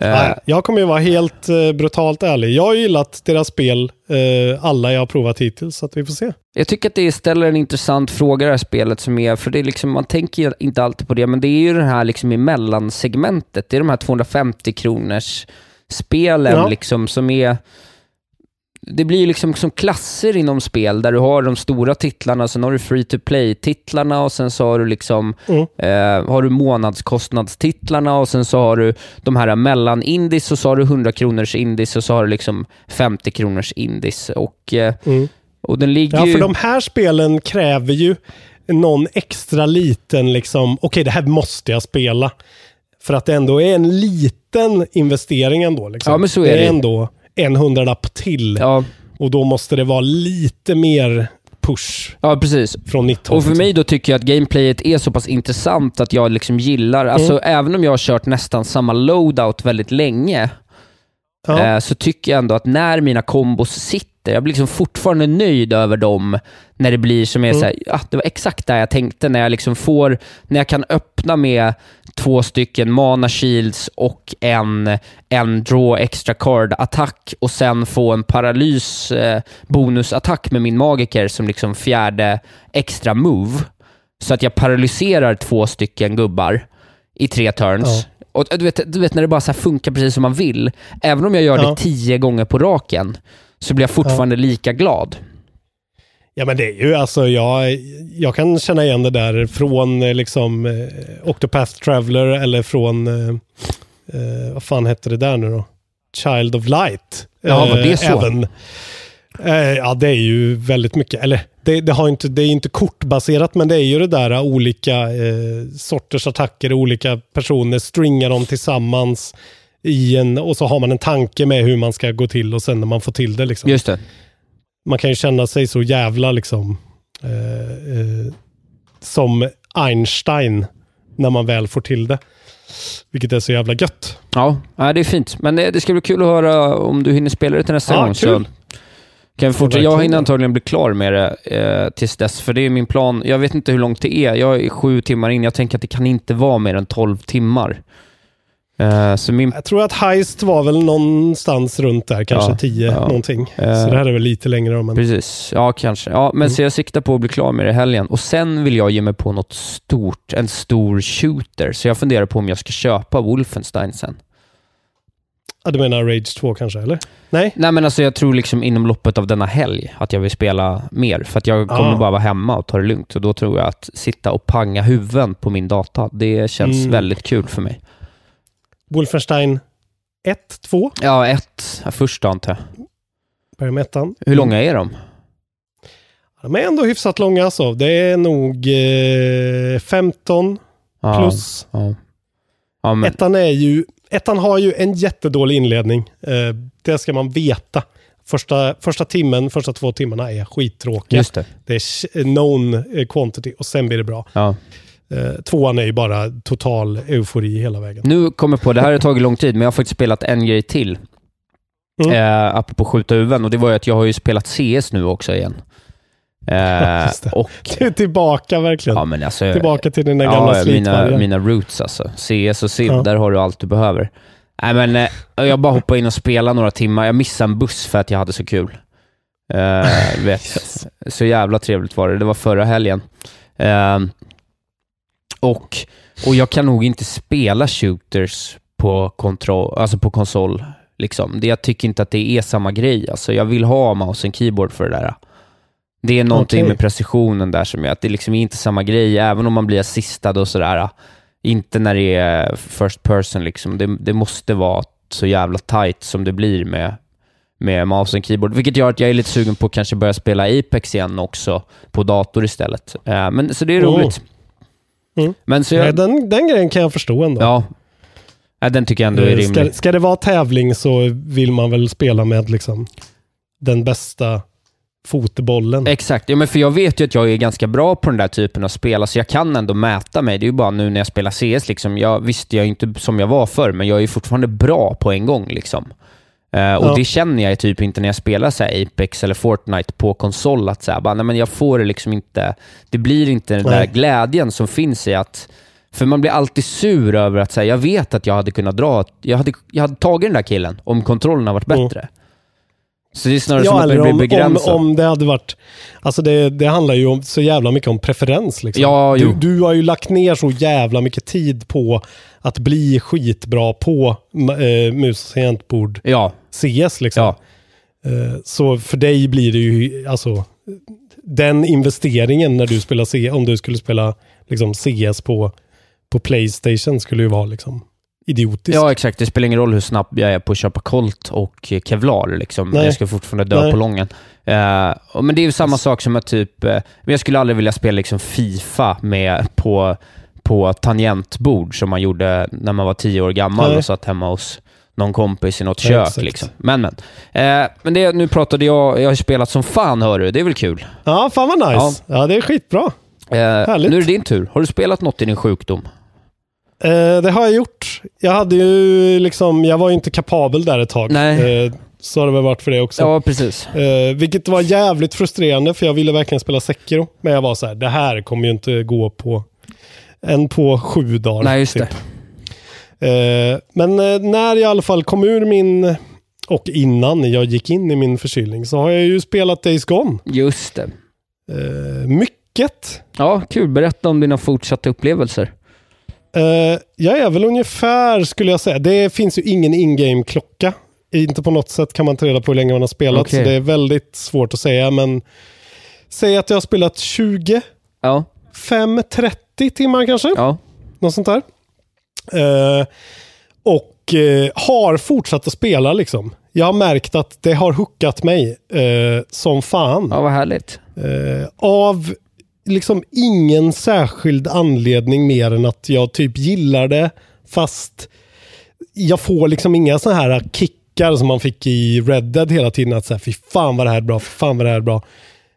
Eh, Nej, jag kommer ju vara helt eh, brutalt ärlig. Jag har gillat deras spel, eh, alla jag har provat hittills, så vi får se. Jag tycker att det ställer en intressant fråga det här spelet som är, för det är liksom, man tänker ju inte alltid på det, men det är ju den här liksom i mellansegmentet. Det är de här 250 kronors spelen Ja. liksom som är det blir ju liksom som klasser inom spel där du har de stora titlarna, sen har du free to play-titlarna och sen så har du liksom Mm. eh, har du månadskostnadstitlarna och sen så har du de här mellan-indies och så har du 100 kronors indies och så har du liksom 50 kronors indies och, eh, Mm. och den ligger Ja, ju... för de här spelen kräver ju någon extra liten, liksom, okej det här måste jag spela. För att det ändå är en liten investering ändå. Liksom. Ja, men så är det det är ju. ändå en hundralapp till. Ja, Och då måste det vara lite mer push ja, precis. från mitt håll. Och för mig då tycker jag att gameplayet är så pass intressant att jag liksom gillar, alltså Mm. även om jag har kört nästan samma loadout väldigt länge, Ja. eh, så tycker jag ändå att när mina kombos sitter, jag blir liksom fortfarande nöjd över dem när det blir som är Mm. såhär, ah, det var exakt där jag tänkte, när jag liksom får, när jag kan öppna med två stycken mana shields och en, en draw extra card attack och sen få en paralys eh, bonusattack med min magiker som liksom fjärde extra move. Så att jag paralyserar två stycken gubbar i tre turns. Och du vet, du vet när det bara så här funkar precis som man vill. Även om jag gör Ja. det tio gånger på raken så blir jag fortfarande lika glad. Ja men det är ju alltså, jag, jag kan känna igen det där från eh, liksom eh, Octopath Traveler eller från, eh, eh, vad fan hette det där nu då? Child of Light. Ja, var det Eh, så? Även, eh, ja det är ju väldigt mycket, eller det, det, har inte, det är inte kortbaserat men det är ju det där olika eh, sorters attacker, olika personer stringar dem tillsammans i en, och så har man en tanke med hur man ska gå till och sen när man får till det liksom Just det. man kan ju känna sig så jävla liksom eh, eh, som Einstein när man väl får till det. Vilket är så jävla gött. Ja, det är fint. Men det, det ska bli kul att höra om du hinner spela det till nästa Ja, gång. kul. Kan vi fortsätta. Jag hinner antagligen bli klar med det eh, tills dess, för det är min plan. Jag vet inte hur långt det är. Jag är sju timmar in. Jag tänker att det kan inte vara mer än tolv timmar. Eh, så min... Jag tror att Heist var väl någonstans runt där, kanske Ja, 10 ja. någonting. Eh, så det här är väl lite längre men Precis, ja kanske. Ja, men Mm. så jag siktar på att bli klar med det i helgen. Och sen vill jag ge mig på något stort, en stor shooter. Så jag funderar på om jag ska köpa Wolfenstein sen. ja, du menar Rage 2 kanske, eller? Nej? Nej men alltså jag tror liksom inom loppet av denna helg att jag vill spela mer. För att jag kommer Ah. bara vara hemma och ta det lugnt. Och då tror jag att sitta och panga huvuden på min data, det känns Mm. väldigt kul för mig. Wolfenstein 1, 2, Ja, ett, ja, första antar jag. börjar med ettan. Hur långa är de? De är ändå hyfsat långa alltså. Det är nog eh, 15 Ja, plus. Ja. Ja, men, Ettan, är ju, ettan har ju en jättedålig inledning. Eh, det ska man veta. Första, första timmen, första två timmarna är skittråkiga. just det. Det är known quantity och sen blir det bra. Eh, tvåan är ju bara total eufori hela vägen. Nu kommer jag på, det här har tagit lång tid, men jag har faktiskt spelat en grej till. Mm. Eh, apropå skjuta huvuden, och det var ju att jag har ju spelat CS nu också igen. Eh, och, tillbaka verkligen. ja men alltså, tillbaka till dina gamla ja, mina, mina roots alltså. CS och SIV, Ja. där har du allt du behöver. Nej men, eh, jag bara hoppade in och spelade några timmar. Jag missade en buss för att jag hade så kul. Eh, vet, så jävla trevligt var det. Det var förra helgen. Eh, och, och jag kan nog inte spela shooters på, kontroll, alltså på konsol. Liksom. Det, jag tycker inte att det är samma grej. Alltså, jag vill ha mouse och keyboard för det där. Det är någonting Okej. med precisionen där som gör att det liksom är inte samma grej, även om man blir assistad och sådär. Inte när det är first person liksom. Det, det måste vara så jävla tight som det blir med, med mouse och keyboard. Vilket gör att jag är lite sugen på att kanske börja spela Apex igen också på dator istället. Eh, men, så det är Oh. Mm. Men så Nej, jag, den, den grejen kan jag förstå ändå. ja, Ja, den tycker jag ändå är Eh, rimlig. ska, ska det vara tävling så vill man väl spela med liksom den bästa fotbollen. Exakt, ja, men för jag vet ju att jag är ganska bra på den där typen av spel, alltså jag kan ändå mäta mig. Det är ju bara nu när jag spelar CS, liksom, jag visste jag är inte som jag var förr, men jag är fortfarande bra på en gång. Liksom. Eh, och Ja. det känner jag typ inte när jag spelar så här Apex eller Fortnite på konsol, att så här, bara, nej, men jag får det liksom inte, det blir inte den där Nej. glädjen som finns i att för man blir alltid sur över att säga, jag vet att jag hade kunnat dra, jag hade, jag hade tagit den där killen om kontrollen har varit Mm. bättre. Så det är snarare som Ja, att man blir om, om, begränsad. om det hade varit... Alltså det, det handlar ju om, så jävla mycket om preferens. Liksom. Ja, du, du har ju lagt ner så jävla mycket tid på att bli skitbra på äh, mus och tangentbord Ja, CS. Liksom. ja. Eh, så för dig blir det ju, alltså, den investeringen när du spelar CS, om du skulle spela liksom, CS på, på Playstation skulle ju vara liksom idiotisk. Ja, exakt. Det spelar ingen roll hur snabb jag är på att köpa Colt och eh, Kevlar. Liksom. Nej. Jag ska fortfarande dö Nej. på lången. Och- men det är ju samma sak som att typ, men jag skulle aldrig vilja spela liksom Fifa med på, på tangentbord som man gjorde när man var tio år gammal Nej. och satt hemma hos någon kompis i något Ja, kök. exakt. Liksom. Men, men. Eh, men det, nu pratade jag, jag har spelat som fan hör du. Det är väl kul? Ja, fan vad nice. Ja, det är skitbra. Eh, Härligt. nu är det din tur. Har du spelat något i din sjukdom? Eh, det har jag gjort. Jag hade ju liksom, jag var ju inte kapabel där ett tag. Nej. Eh, så har det väl varit för det också. Ja, precis. Eh, vilket var jävligt frustrerande för jag ville verkligen spela Sekiro. Men jag var så här, det här kommer ju inte gå på en på sju dagar. Nej, just typ. Eh, men eh, när jag i alla fall kom ur min, och innan jag gick in i min förkylning, så har jag ju spelat Days Gone. Just det. Eh, mycket. Ja, kul. Berätta om dina fortsatta upplevelser. Eh, jag är väl ungefär, skulle jag säga, det finns ju ingen in-game-klocka. Inte på något sätt kan man ta reda på hur länge man har spelat, Okej. så det är väldigt svårt att säga. Men säg att jag har spelat 20, Ja. 5, 30 timmar kanske. Ja. Något sånt där. Eh, och eh, har fortsatt att spela liksom. Jag har märkt att det har hookat mig eh, som fan. Ja, vad härligt. Eh, av liksom ingen särskild anledning mer än att jag typ gillar det. Fast jag får liksom inga sådana här kickar som man fick i Red Dead hela tiden. Att säga, fy fan vad det här är bra, fy fan vad det här är bra.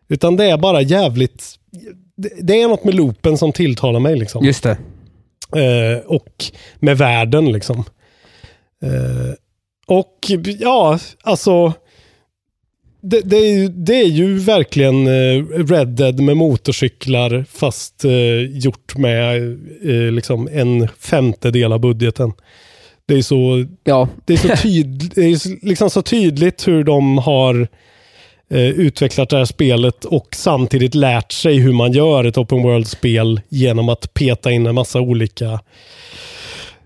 Utan det är bara jävligt... Det, det är något med loopen som tilltalar mig. Liksom. Just det. Eh, och med världen liksom. Eh, och ja, alltså. Det, det, är, ju- det är ju verkligen eh, Red Dead med motorcyklar fast eh, gjort med eh, liksom en femtedel av budgeten. Det är så, Ja. det är så, tyd, det är liksom så tydligt hur de har eh, utvecklat det här spelet och samtidigt lärt sig hur man gör ett open world-spel genom att peta in en massa olika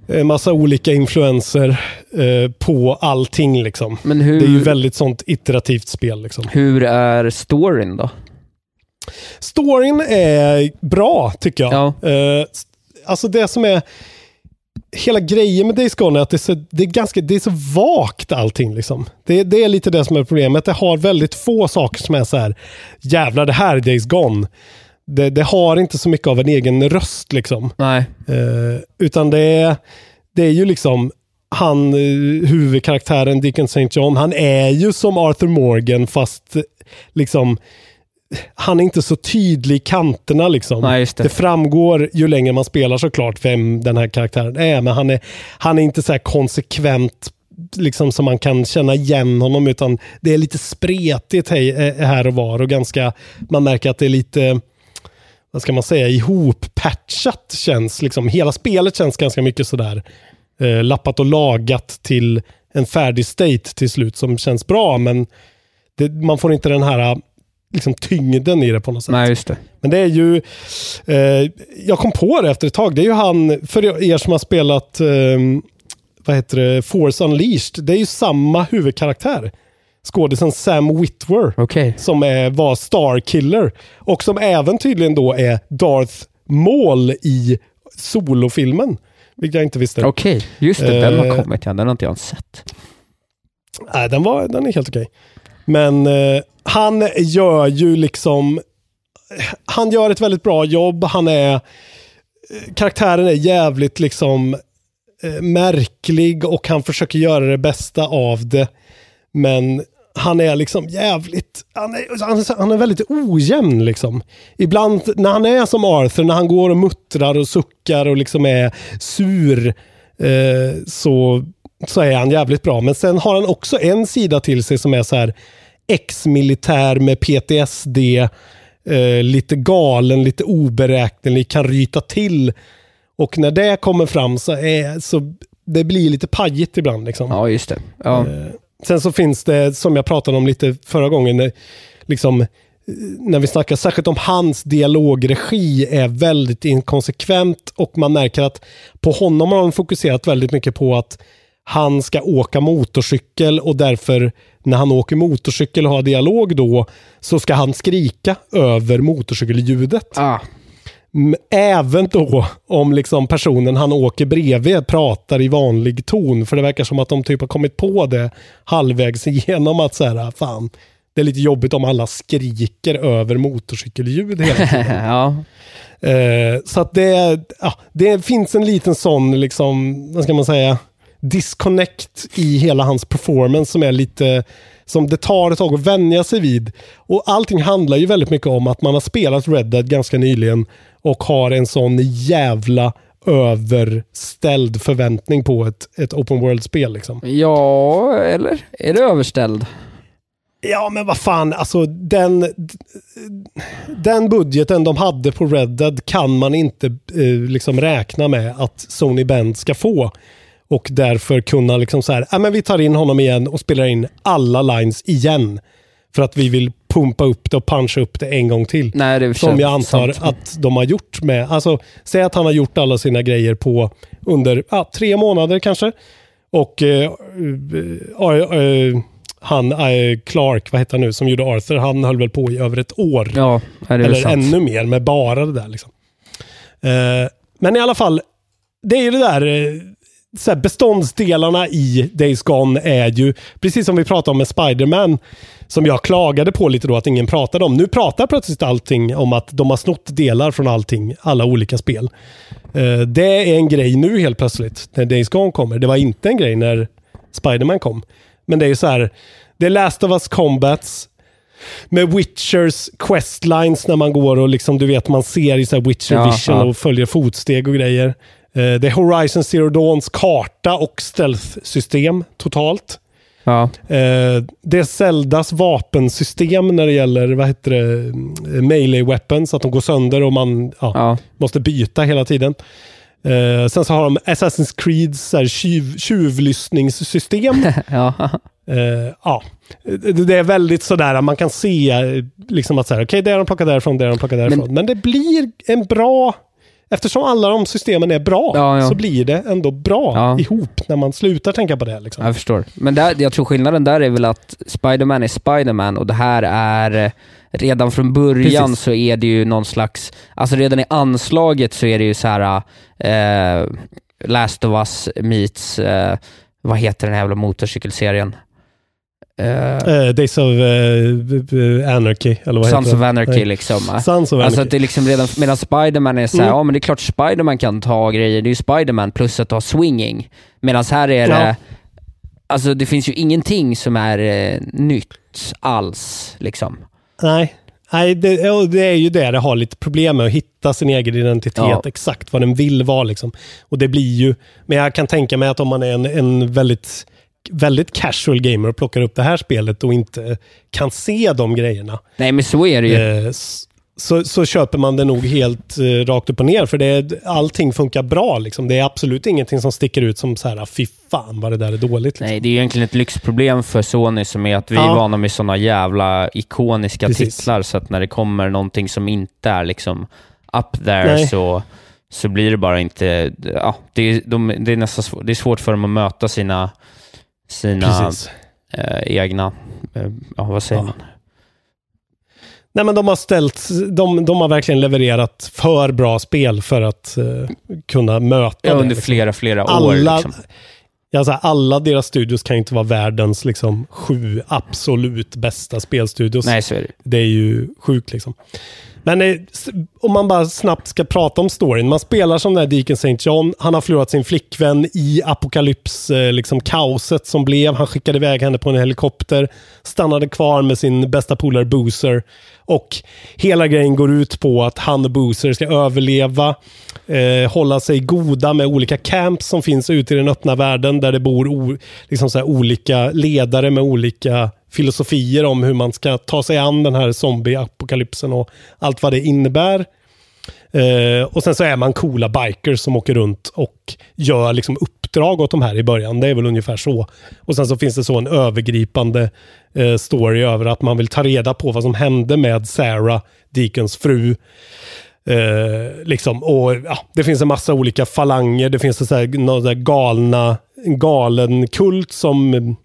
en massa olika influenser eh, på allting. Liksom. Hur, Det är ju väldigt sånt iterativt spel. Liksom. hur är storyn då? Storyn är bra, tycker jag. Ja. Eh, alltså det som är... Hela grejen med Days Gone är att det är så, det är ganska, det är så vagt allting. Liksom. Det, det är lite det som är problemet. Det har väldigt få saker som är så här, jävlar det här är Days Gone. Det, det har inte så mycket av en egen röst. liksom. Nej. Eh, utan det är, det är ju liksom han, eh, huvudkaraktären Dickon St. John, han är ju som Arthur Morgan fast eh, liksom han är inte så tydlig i kanterna liksom. Nej, det. det framgår ju längre man spelar såklart vem den här karaktären är, men han är, han är inte så här konsekvent liksom som man kan känna igen honom, utan det är lite spretigt hej, eh, här och var och ganska, man märker att det är lite vad ska man säga, ihoppatchat känns. Liksom, hela spelet känns ganska mycket sådär eh, lappat och lagat till en färdig state till slut som känns bra, men det, man får inte den här liksom, tyngden i det på något sätt. Nej, just det. Men det är ju, eh, jag kom på det efter ett tag, det är ju han, för er som har spelat eh, vad heter det, Force Unleashed, det är ju samma huvudkaraktär. Skådisen Sam Witwer Okej. som är, var Starkiller och som även tydligen då är Darth Maul i solofilmen. vilket jag inte visste. Okej, just det. Den har Eh, kommit. Ja, den har inte jag sett. Nej, den, var, den är helt okej. Men eh, han gör ju liksom... Han gör ett väldigt bra jobb. Han är... Eh, karaktären är jävligt liksom eh, märklig och han försöker göra det bästa av det. Men han är liksom jävligt... Han är, han han är väldigt ojämn liksom. Ibland när han är som Arthur, när han går och muttrar och suckar och liksom är sur, eh, så, så är han jävligt bra. Men sen har han också en sida till sig som är så här ex-militär med PTSD, eh, lite galen, lite oberäknelig, kan ryta till. Och när det kommer fram så, är, så det blir lite pajigt ibland. Liksom. Ja, just det. Ja. Eh, Sen så finns det, som jag pratade om lite förra gången, eh, liksom, eh, när vi snackar särskilt om hans dialogregi är väldigt inkonsekvent och man märker att på honom har de fokuserat väldigt mycket på att han ska åka motorcykel och därför när han åker motorcykel och har dialog då så ska han skrika över motorcykelljudet. Ah. Även då om liksom personen han åker bredvid pratar i vanlig ton. För det verkar som att de typ har kommit på det halvvägs igenom att så här, fan, det är lite jobbigt om alla skriker över motorcykelljud hela tiden. ja. Eh, så att det, ja, det finns en liten sån, liksom, vad ska man säga, disconnect i hela hans performance som är lite, som det tar ett tag att vänja sig vid. Och allting handlar ju väldigt mycket om att man har spelat Red Dead ganska nyligen och har en sån jävla överställd förväntning på ett, ett open world-spel. Liksom. ja, eller? Är det överställd? Ja, men vad fan, alltså den, den budgeten de hade på Red Dead kan man inte eh, liksom räkna med att Sony Bend ska få. Och därför kunna liksom så här, äh, men vi tar in honom igen och spelar in alla lines igen. För att vi vill pumpa upp det och puncha upp det en gång till. Nej, det Som jag antar sant. att de har gjort med, alltså säg att han har gjort alla sina grejer på under ja, tre månader kanske. Och eh, eh, eh, han, eh, Clark, vad heter han nu, som gjorde Arthur, han höll väl på i över ett år. Ja, Eller ännu mer med bara det där. Liksom. Eh, men i alla fall, det är ju det där, eh, så här beståndsdelarna i Days Gone är ju, precis som vi pratade om med Spider-Man, som jag klagade på lite då att ingen pratade om. Nu pratar plötsligt allting om att de har snott delar från allting, alla olika spel. Eh, det är en grej nu helt plötsligt, när Days Gone kommer. Det var inte en grej när Spider-Man kom. Men det är ju så här, det är Last of Us Combats, med Witchers questlines när man går och liksom, du vet, man ser i så Witcher Ja, vision ja. och följer fotsteg och grejer. Eh, det är Horizon Zero Dawns karta och stealth-system totalt. Ja. Eh, det är Zeldas vapensystem när det gäller, vad heter det, eh, melee weapons, att de går sönder och man ja, måste byta hela tiden. Sen så har de Assassin's Creed så här, tjuv, tjuvlyssningssystem. ja. Ja. Det är väldigt sådär, man kan se liksom att så här, okej, det har de plockat därifrån, det har de plockat därifrån. Men, det blir en bra, eftersom alla de systemen är bra, Ja, ja. så blir det ändå bra Ja. ihop när man slutar tänka på det. Liksom. Jag förstår. Men där, jag tror skillnaden där är väl att Spider-Man är Spider-Man och det här är redan från början Precis. så är det ju någon slags, alltså redan i anslaget så är det ju så här eh, Last of Us meets, eh, vad heter den här jävla motorcykelserien? Eh, Days of eh, Anarchy, eller vad Sons heter of? Anarchy Nej. liksom. Sons of Anarchy. Alltså att det är liksom redan, medan Spiderman är såhär, Mm. ja men det är klart Spiderman kan ta grejer, det är ju Spiderman plus att ha swinging. Medan här är det, Ja. alltså det finns ju ingenting som är eh, nytt alls liksom. Nej, Nej det, det är ju det det har lite problem med, att hitta sin egen identitet, Ja. exakt vad den vill vara. Liksom. Och det blir ju, men jag kan tänka mig att om man är en, en väldigt, väldigt casual gamer plockar upp det här spelet och inte kan se de grejerna, Nej men så är det ju. eh, så, så köper man det nog helt eh, rakt upp och ner. För det är, allting funkar bra. Liksom. Det är absolut ingenting som sticker ut som så här, fy fan vad det där är dåligt. Liksom. Nej, det är egentligen ett lyxproblem för Sony som är att vi Ja. är vana med sådana jävla ikoniska Precis. titlar så att när det kommer någonting som inte är liksom up there Nej. så, så blir det bara inte, ja, det är, de, det är nästan svårt, det är svårt för dem att möta sina, sina eh, egna, eh, ja vad säger Ja. man? Nej, men de har ställt, de, de har verkligen levererat för bra spel för att eh, kunna möta Ja, det. under liksom. flera, flera år. alla, Liksom. ja, så här, alla deras studios kan ju inte vara världens liksom, sju absolut bästa spelstudios. Nej, så är det. Det är ju sjukt liksom. Men eh, om man bara snabbt ska prata om storyn. Man spelar som den här Deacon St. John. Han har förlorat sin flickvän i apokalyps, eh, liksom kaoset som blev. Han skickade iväg henne på en helikopter. Stannade kvar med sin bästa polare Boozer. Och hela grejen går ut på att han och Boozer ska överleva. Eh, hålla sig goda med olika camps som finns ute i den öppna världen. Där det bor liksom så här, olika ledare med olika filosofier om hur man ska ta sig an den här zombie-apokalypsen och allt vad det innebär. Eh, och sen så är man coola bikers som åker runt och gör liksom uppdrag åt de här i början. Det är väl ungefär så. Och sen så finns det så en övergripande eh, story över att man vill ta reda på vad som hände med Sarah, Deacons fru. Eh, liksom, och ja, Det finns en massa olika falanger. Det finns så här, några galna, en galen kult som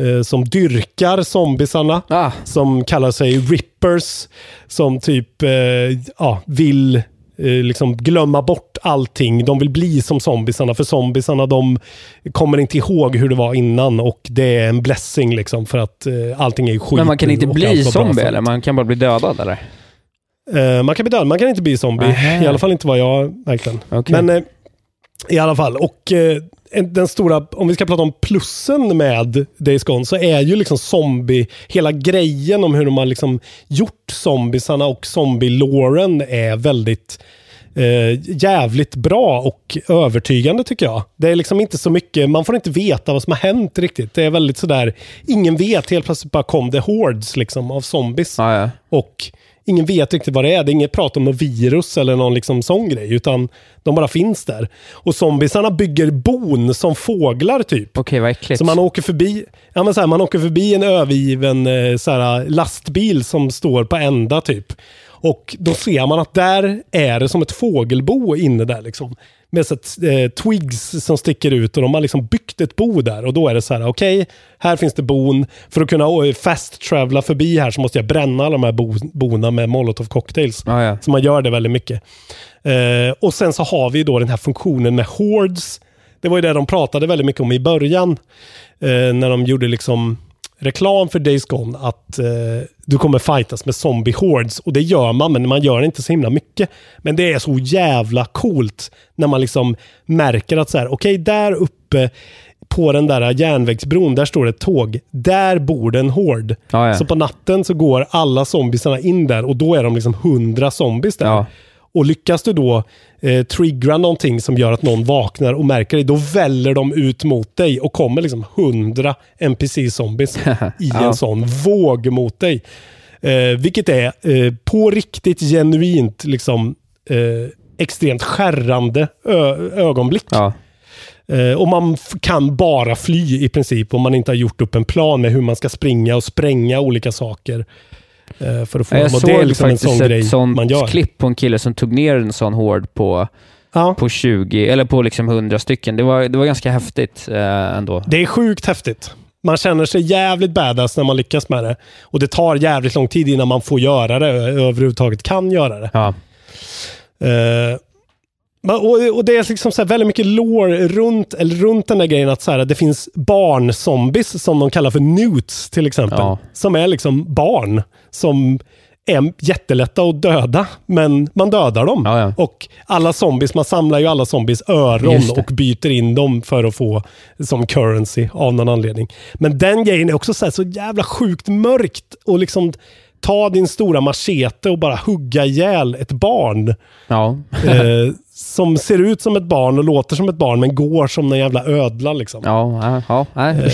eh, som dyrkar zombisarna. Ah. Som kallar sig rippers. Som typ eh, ja, vill eh, liksom glömma bort allting. De vill bli som zombisarna. För zombisarna de kommer inte ihåg hur det var innan. Och det är en blessing liksom. För att eh, allting är skit. Men man kan inte bli zombie eller? Man kan bara bli dödad eller? Eh, man kan bli död, man kan inte bli zombie. Nähä. I alla fall inte vad jag verkligen. Okej. Men eh, i alla fall, och eh, en- den stora, om vi ska prata om plussen med Days Gone, så är ju liksom zombie, hela grejen om hur de har liksom gjort zombiesarna och zombie-loren är väldigt eh, jävligt bra och övertygande tycker jag. Det är liksom inte så mycket, man får inte veta vad som har hänt riktigt. Det är väldigt sådär, ingen vet, helt plötsligt bara kom det hordes liksom av zombies. Ja, ja. Och ingen vet riktigt vad det är. Det är inget prat om något virus eller någon liksom sån grej, utan de bara finns där. Och zombiesarna bygger bon som fåglar typ. Okej, vad äckligt. Så man åker förbi, ja, men så här, man åker förbi en övergiven eh, så här, lastbil som står på ända typ. Och då ser man att där är det som ett fågelbo inne där liksom. Med så att, eh, twigs som sticker ut och de har liksom byggt ett bo där. Och då är det så här, okej, här finns det bon. För att kunna eh, fast-travela förbi här så måste jag bränna alla de här bo bona med molotov cocktails. Ja, ja. Så man gör det väldigt mycket. Eh, och sen så har vi då den här funktionen med hordes. Det var ju det de pratade väldigt mycket om i början. Eh, när de gjorde liksom reklam för Days Gone. Att eh, du kommer fightas med zombie hordes. Och det gör man, men man gör det inte så himla mycket. Men det är så jävla coolt när man liksom märker att så här, okej, där uppe på den där järnvägsbron, där står det ett tåg. Där bor det en hord. Ja, ja. Så på natten så går alla zombiesarna in där och då är de liksom hundra zombies där. Ja. Och lyckas du då eh, triggra någonting som gör att någon vaknar och märker det, då väller de ut mot dig och kommer liksom hundra NPC-zombies i en sån våg mot dig. Eh, vilket är eh, på riktigt genuint liksom eh, extremt skärrande ögonblick. Ja. Eh, och man kan bara fly i princip om man inte har gjort upp en plan med hur man ska springa och spränga olika saker. Eh, för att få såg det är liksom en sån grej man gör. klipp på en kille som tog ner en sån hård på, Ja. på 20, eller på liksom 100 stycken. Det var, det var ganska häftigt eh, ändå. Det är sjukt häftigt. Man känner sig jävligt badass när man lyckas med det. Och det tar jävligt lång tid innan man får göra det, överhuvudtaget kan göra det. Ja. Eh, och, och det är liksom så här väldigt mycket lore runt, eller runt den där grejen att så här, det finns barnzombies som de kallar för newts till exempel. Ja. Som är liksom barn som är jättelätta att döda, men man dödar dem. Ja, ja. Och alla zombies, man samlar ju alla zombies öron och byter in dem för att få som currency av någon anledning. Men den grejen är också så, här, så jävla sjukt mörkt och liksom ta din stora machete och bara hugga ihjäl ett barn. Ja. eh, som ser ut som ett barn och låter som ett barn men går som en jävla ödla liksom. Ja, ja, ja. Eh,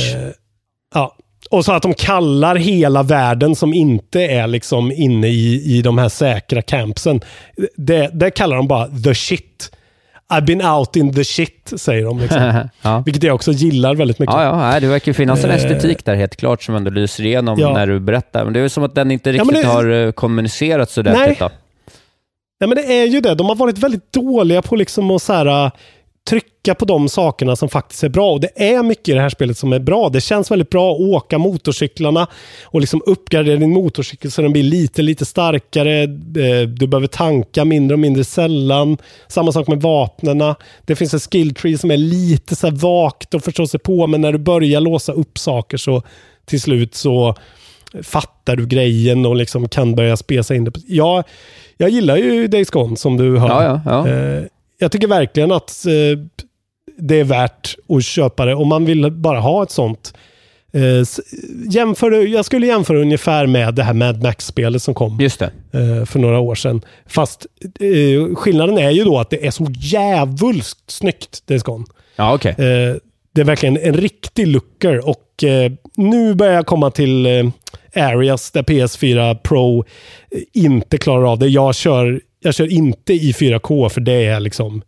ja. Och så att de kallar hela världen som inte är liksom inne i, i de här säkra campsen. Det, det kallar de bara the shit. I've been out in the shit, säger de. Liksom. ja. Vilket jag också gillar väldigt mycket. Ja, ja, nej, det verkar finnas en Eh, estetik där helt klart som ändå lyser igenom Ja. när du berättar. Men det är som att den inte riktigt det- har eh, kommunicerats ordentligt. Då. Nej, men det är ju det. De har varit väldigt dåliga på liksom att så här, äh, trycka på de sakerna som faktiskt är bra. Och det är mycket i det här spelet som är bra. Det känns väldigt bra att åka motorcyklarna och liksom uppgradera din motorcykel så den blir lite, lite starkare. Eh, Du behöver tanka mindre och mindre sällan. Samma sak med vapnena. Det finns en skill tree som är lite så här vagt att förstå sig på, men när du börjar låsa upp saker så till slut så fattar du grejen och liksom kan börja spesa in det. Jag, jag gillar ju Days Gone som du hör. Ja, ja, ja. Eh, jag tycker verkligen att eh, det är värt att köpa det om man vill bara ha ett sånt. Eh, jämför, jag skulle jämföra ungefär med det här Mad Max-spelet som kom Just eh, för några år sedan. Fast eh, skillnaden är ju då att det är så jävulskt snyggt, Days Gone. Ja, okej. Eh, det är verkligen en riktig looker och eh, nu börjar jag komma till eh, areas där PS4 Pro inte klarar av det. Jag kör, jag kör inte i 4K för det är liksom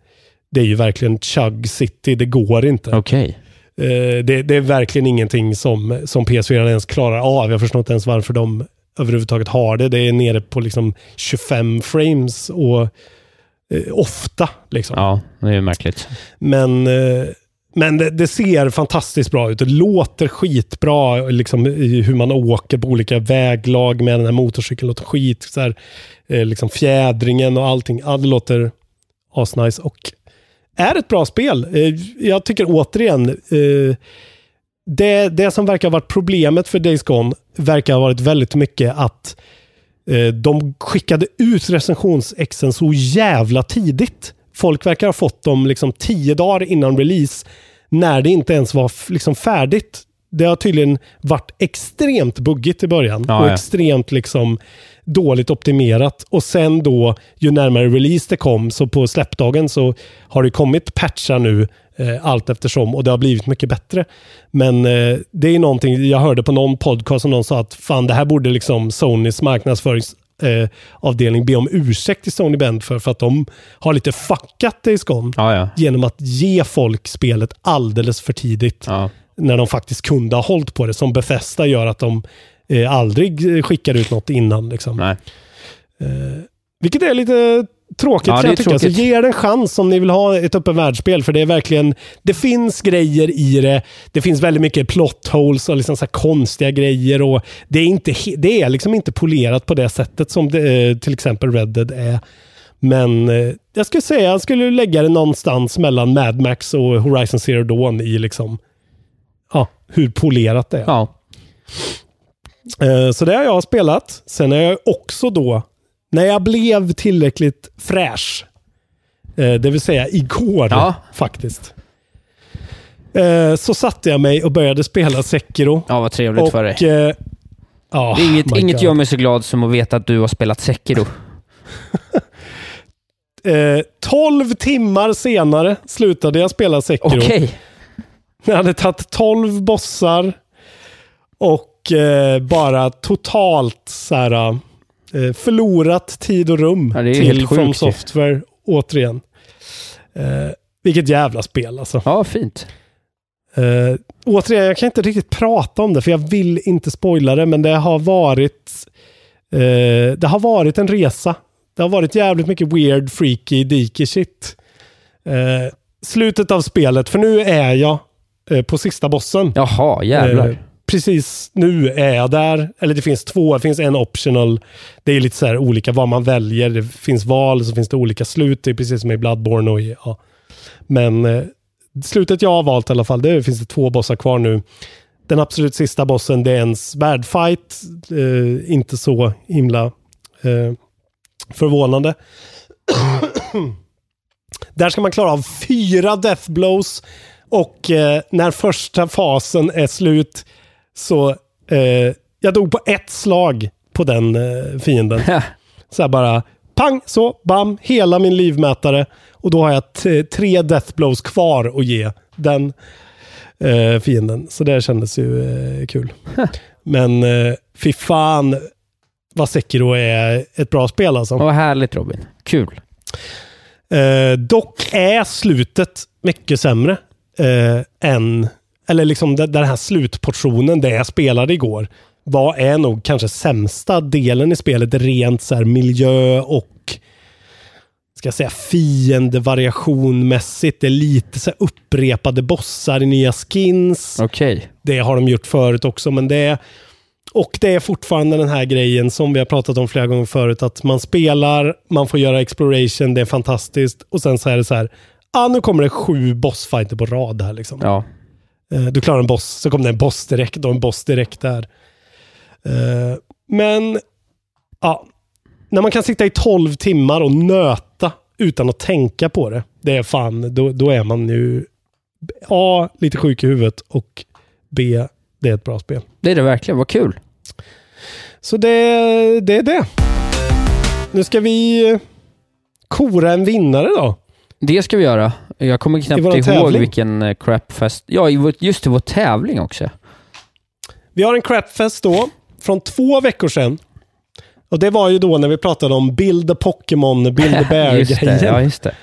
det är ju verkligen chug city. Det går inte. Okej. Eh, det, det är verkligen ingenting som, som PS4 ens klarar av. Jag förstår inte ens varför de överhuvudtaget har det. Det är nere på liksom 25 frames och eh, ofta. Liksom. Ja, det är märkligt. Men, eh, men det, det ser fantastiskt bra ut. Det låter skitbra liksom, i hur man åker på olika väglag med den här motorcykeln. låter skit. Så här, eh, liksom fjädringen och allting. Ja, det låter asnice och är ett bra spel. Eh, Jag tycker återigen, eh, det, det som verkar ha varit problemet för Days Gone verkar ha varit väldigt mycket att eh, de skickade ut recensionsexen så jävla tidigt. Folk verkar ha fått dem liksom tio dagar innan release, när det inte ens var liksom färdigt. Det har tydligen varit extremt buggigt i början Ja, och ja. extremt liksom dåligt optimerat. Och sen då, ju närmare release det kom, så på släppdagen så har det kommit patchar nu eh, allt eftersom och det har blivit mycket bättre. Men eh, det är någonting, jag hörde på någon podcast som någon sa att fan det här borde liksom Sonys marknadsföringsavdelning eh, avdelning be om ursäkt till Sony Bend för, för att de har lite fuckat Days Gone Ja, ja. genom att ge folk spelet alldeles för tidigt Ja. när de faktiskt kunde ha hållit på det. Som Bethesda gör att de eh, aldrig skickar ut något innan. Liksom. Eh, vilket är lite tråkigt Ja, kan jag tycka. Så tråkigt. ge det en chans om ni vill ha ett öppen världsspel. För det är verkligen, det finns grejer i det. Det finns väldigt mycket plot holes och liksom så konstiga grejer. Och det, är inte, det är liksom inte polerat på det sättet som det, eh, till exempel Red Dead är. Men eh, jag skulle säga, jag skulle lägga det någonstans mellan Mad Max och Horizon Zero Dawn i liksom, ja, hur polerat det är. Ja. Eh, Så det har jag spelat. Sen har jag också då, när jag blev tillräckligt fräsch, eh, det vill säga igår Ja. faktiskt, eh, så satte jag mig och började spela Sekiro. ja, vad trevligt för dig. Och, ja, Det är inget, inget God. gör mig så glad som att veta att du har spelat Sekiro. Eh, 12 timmar senare slutade jag spela Sekiro. Okej. Jag hade tagit 12 bossar och eh, bara totalt så här, förlorat tid och rum Ja, till From. Software återigen. Eh, vilket jävla spel alltså. Ja, fint. Eh, återigen, jag kan inte riktigt prata om det för jag vill inte spoila det, men det har varit eh, det har varit en resa. Det har varit jävligt mycket weird, freaky, deaky shit. Eh, slutet av spelet, för nu är jag eh, på sista bossen. Jaha, jävlar. Precis nu är jag där. Eller det finns två, det finns en optional. Det är lite så här olika vad man väljer. Det finns val, så finns det olika slut. Det är precis som i Bloodborne och i, ja. Men eh, slutet jag har valt i alla fall, det finns det två bossar kvar nu. Den absolut sista bossen, det är en svärdfight. Eh, inte så himla eh, förvånande. Där ska man klara av fyra death blows och eh, när första fasen är slut så eh, jag dog på ett slag på den eh, fienden. så här bara pang, så, bam, hela min livmätare. Och då har jag tre death blows kvar att ge den eh, fienden. Så det kändes ju eh, kul. Men eh, fy fan vad Sekiro är ett bra spel alltså. Vad härligt Robin. Kul. Eh, dock är slutet mycket sämre eh, än, eller liksom den, här slutportionen, det jag spelade igår, var är nog kanske sämsta delen i spelet rent så här miljö och ska jag säga, fiendevariationmässigt. Det är lite så upprepade bossar i nya skins. Okej. Det har de gjort förut också, men det är... Och det är fortfarande den här grejen som vi har pratat om flera gånger förut, att man spelar, man får göra exploration, det är fantastiskt. Och sen så är det så här, ah, nu kommer det sju bossfighter på rad här liksom. Ja. Eh, Du klarar en boss, så kommer det en boss direkt och en boss direkt där. Eh, Men, ja. När man kan sitta i 12 timmar och nöta utan att tänka på det. Det är fan, då, då är man ju A, lite sjuk i huvudet och B, det är ett bra spel. Det är det verkligen. Vad kul. Så det, det är det. Nu ska vi eh, kora en vinnare då. Det ska vi göra. Jag kommer knappt ihåg tävling. vilken eh, crapfest... Ja, just det, vår tävling också. Vi har en crapfest då, från två veckor sedan. Och det var ju då när vi pratade om Build a Pokémon, Build a Bear just det, grejen. ja, just det.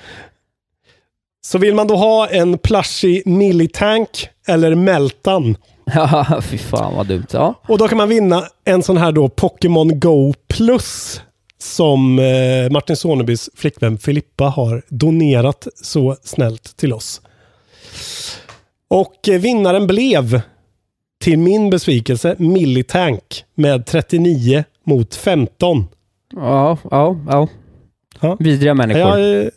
Så vill man då ha en plushie Millitank eller Meltan. Ja, fy fan vad dumt. Ja. Och då kan man vinna en sån här då Pokémon Go Plus. Som eh, Martin Sonebys flickvän Filippa har donerat så snällt till oss. Och eh, vinnaren blev, till min besvikelse, Millitank med 39 mot 15. Ja, ja, ja. Ja. Vidriga människor. Jag,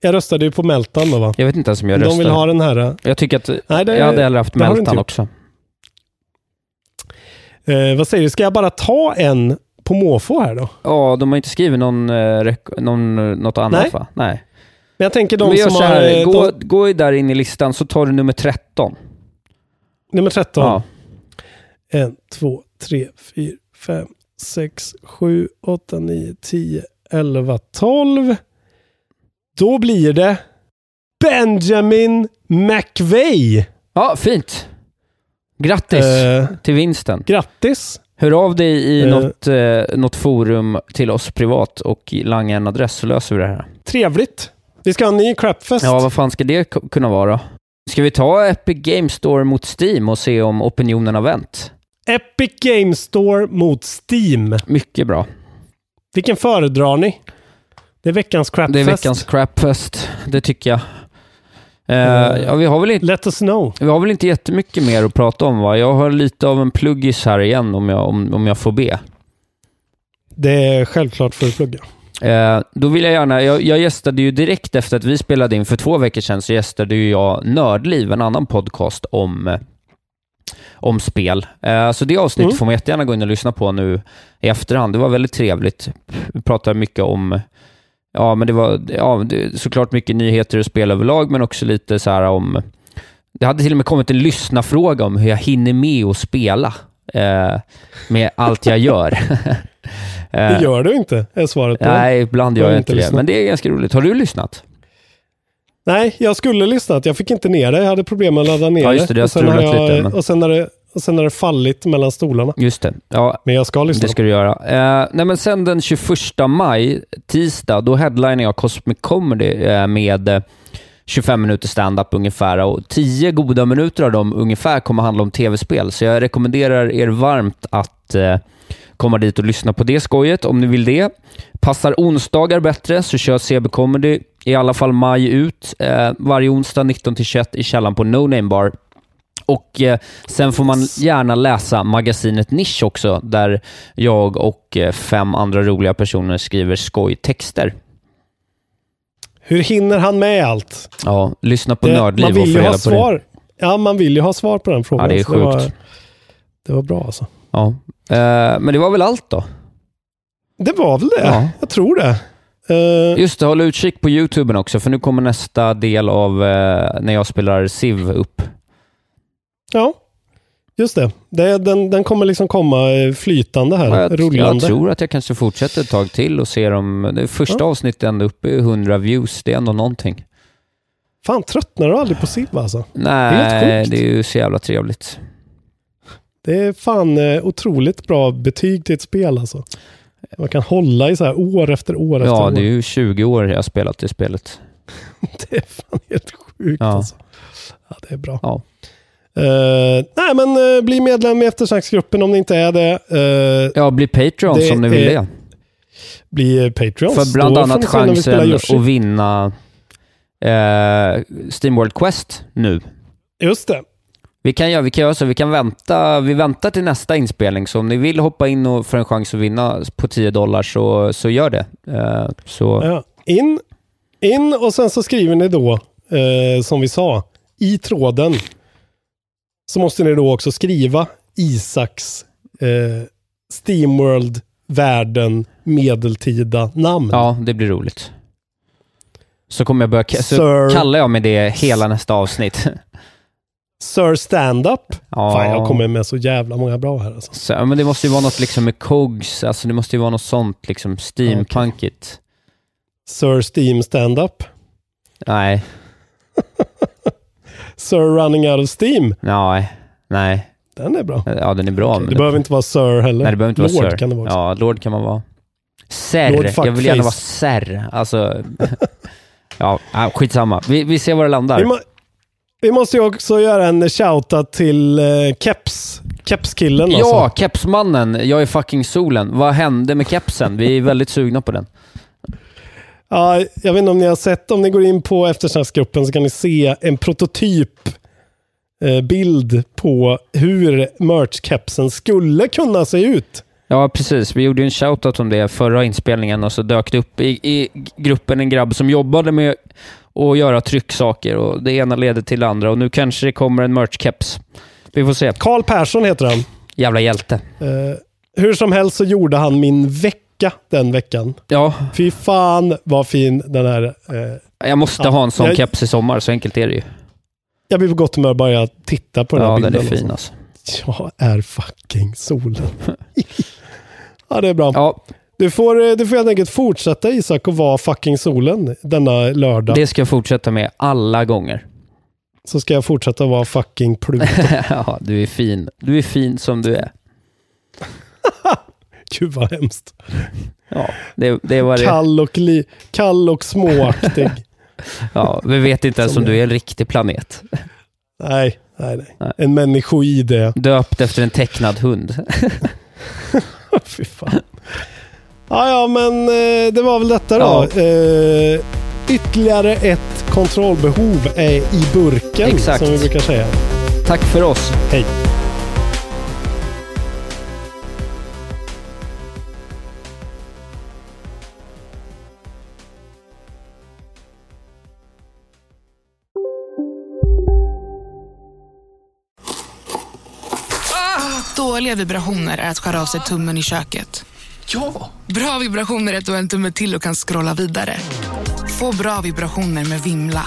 jag röstade ju på Meltan då va? Jag vet inte ens om jag De röstar. vill ha den här. eh, Jag tycker att Nej, det- jag hade hellre haft Meltan också. Eh, vad säger du, ska jag bara ta en på måfå här då? Ja, de har inte skrivit någon, eh, någon, något annat Nej. va? Nej. Men jag tänker de Men som har... eh, gå, de, gå där in i listan så tar du nummer 13. nummer 13. Ja. En, två, tre, fyra, fem, sex, sju, åtta, nio, tio, elva, tolv. Då blir det Benjamin McVeigh. ja, fint. Grattis Eh, till vinsten. grattis. Hör av dig i Eh. något, eh, något forum till oss privat och langa en adress så löser vi det här. Trevligt. Vi ska ha en ny crapfest. Ja, vad fan ska det kunna vara? Ska vi ta Epic Game Store mot Steam och se om opinionen har vänt? Epic Game Store mot Steam. Mycket bra. Vilken föredrar ni? Det är veckans crapfest. Det är veckans crapfest, det tycker jag. Eh, ja, vi, har väl inte, Let us know. vi har väl inte jättemycket mer att prata om va? Jag har lite av en pluggis här igen om jag, om, om jag får be. Det är självklart för att plugga. Eh, då vill jag gärna, jag, jag gästade ju direkt efter att vi spelade in för två veckor sedan, så gästade ju jag Nördliv, en annan podcast om, om spel. Så det avsnittet Mm. får man jättegärna gå in och lyssna på nu i efterhand. Det var väldigt trevligt. Vi pratade mycket om, ja men det var ja, det, såklart mycket nyheter och spel överlag, men också lite så här om, det hade till och med kommit en lyssnarfråga om hur jag hinner med att spela eh, med allt jag gör. Eh, Det gör du inte, är svaret på Nej, ibland gör jag inte det. Men det är ganska roligt. Har du lyssnat? Nej, jag skulle lyssnat. Jag fick inte ner det. Jag hade problem med att ladda ner Ja, just det, det har strulat jag, lite, men- och, sen har det, och sen har det fallit mellan stolarna. Just det. Ja, Men jag ska lyssna. det ska du göra. Eh, nej, men sen den 21 maj, tisdag, då headlinar jag Cosmic Comedy eh, med eh, 25 minuter stand-up ungefär och 10 goda minuter av dem ungefär kommer handla om tv-spel. Så jag rekommenderar er varmt att eh, komma dit och lyssna på det skojet om ni vill det. Passar onsdagar bättre så kör CB Comedy i alla fall maj ut eh, varje onsdag 19-21 i källaren på No Name Bar. Och eh, sen får man gärna läsa magasinet Nisch också, där jag och eh, fem andra roliga personer skriver skojtexter. Hur hinner han med allt? Ja, lyssna på Det- Nördliv man och vill få ju ha reda på det. svar. Ja, man vill ju ha svar på den frågan. Ja, det är så var, sjukt. det var bra alltså. Ja. Eh, men det var väl allt då? Det var väl det. Ja. Jag tror det. Eh, Just det, håll utkik på YouTuben också, för nu kommer nästa del av eh, när jag spelar Civ upp. Ja, just det. det den, den kommer liksom komma eh, flytande här. Ja, jag, jag rullande. tror att jag kanske fortsätter ett tag till och ser om... Det första Ja. avsnittet är ändå uppe i 100 views, det är ändå någonting. Fan, tröttnar du aldrig på Civ alltså? Nej, det sjukt. är ju så jävla trevligt. Det är fan eh, otroligt bra betyg till ett spel alltså. Man kan hålla i så här år efter år efter Ja, år. det är ju 20 år jag har spelat det spelet. Det är fan helt sjukt Ja. alltså. Ja, det är bra. Ja. Eh, nej, men uh, bli medlem i eftersnacksgruppen om ni inte är det. Eh, Ja, bli Patreon Det om ni vill det. bli Patreons. För bland annat chansen att vinna eh, Steamworld Quest nu. Just det. Vi kan göra, vi kan göra så, vi kan vänta, vi väntar till nästa inspelning, så om ni vill hoppa in och få en chans att vinna på 10 dollar så, så gör det. Så, Ja. In, in och sen så skriver ni då, som vi sa, i tråden. Så måste ni då också skriva Isaks eh, Steamworld världen medeltida namn. ja, det blir roligt. Så kommer jag börja, så Sir- kallar jag mig det hela nästa avsnitt. Sir Stand-Up. Ja. Fan, jag kommer med så jävla många bra här alltså. Så, men det måste ju vara något liksom med cogs, alltså det måste ju vara något sånt liksom steampunkigt. Sir Steam Stand-Up. Nej, Sir Running Out of Steam. nej, nej. Den är bra. Ja, den är bra. men det behöver inte vara Sir heller. Nej, det behöver inte Lord vara Sir. kan det vara. också. Ja, Lord kan man vara. Lord Jag vill gärna vara Sir. Alltså, ja, ja, skitsamma. Vi, vi ser var det landar. Vi, må, vi måste ju också göra en shoutout till eh, Keps. Kepskillen Ja, alltså. kepsmannen. Jag är fucking solen. Vad hände med kepsen? Vi är väldigt sugna på den. Ja, jag vet inte om ni har sett, om ni går in på eftersnacksgruppen så kan ni se en prototyp eh, bild på hur merch-kepsen skulle kunna se ut. Ja, precis. Vi gjorde ju en shoutout om det förra inspelningen och så dök det upp i, i gruppen en grabb som jobbade med att göra trycksaker och det ena leder till det andra och nu kanske det kommer en merch-keps. Vi får se. Karl Persson heter han. Jävla hjälte. Eh, hur som helst så gjorde han min vecka den veckan. Ja, Fy fan vad fin den här... Eh, jag måste Ja, ha en sån jag- keps i sommar, så enkelt är det ju. jag blir på gott humör bara jag tittar på den Ja, här den bilden. är fin alltså. Jag är fucking solen. ja, det är bra. Ja, Du får, eh, du får helt enkelt fortsätta Isak och vara fucking solen denna lördag. det ska jag fortsätta med alla gånger. Så ska jag fortsätta vara fucking Pluto. ja, du är fin. Du är fin som du är. Gud vad hemskt. Ja, det, det var det. Kall och, li, kall och småaktig. Ja, vi vet inte ens om du är en riktig planet. nej, nej, nej, Nej. En människoid är. Döpt efter en tecknad hund. Fy fan. Ja, ja, men eh, det var väl detta då. Ja. Eh, ytterligare ett kontrollbehov är i burken, Exakt. som vi brukar säga. Tack för oss. Hej. Dåliga vibrationer är att skära av sig tummen i köket. Ja! Bra vibrationer är att du har en tumme till och kan scrolla vidare. Få bra vibrationer med Vimla.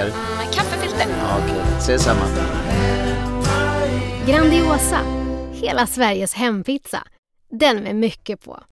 Med kaffefilter. Ja, Okej, ses samma. Grandiosa, hela Sveriges hempizza. Den med mycket på.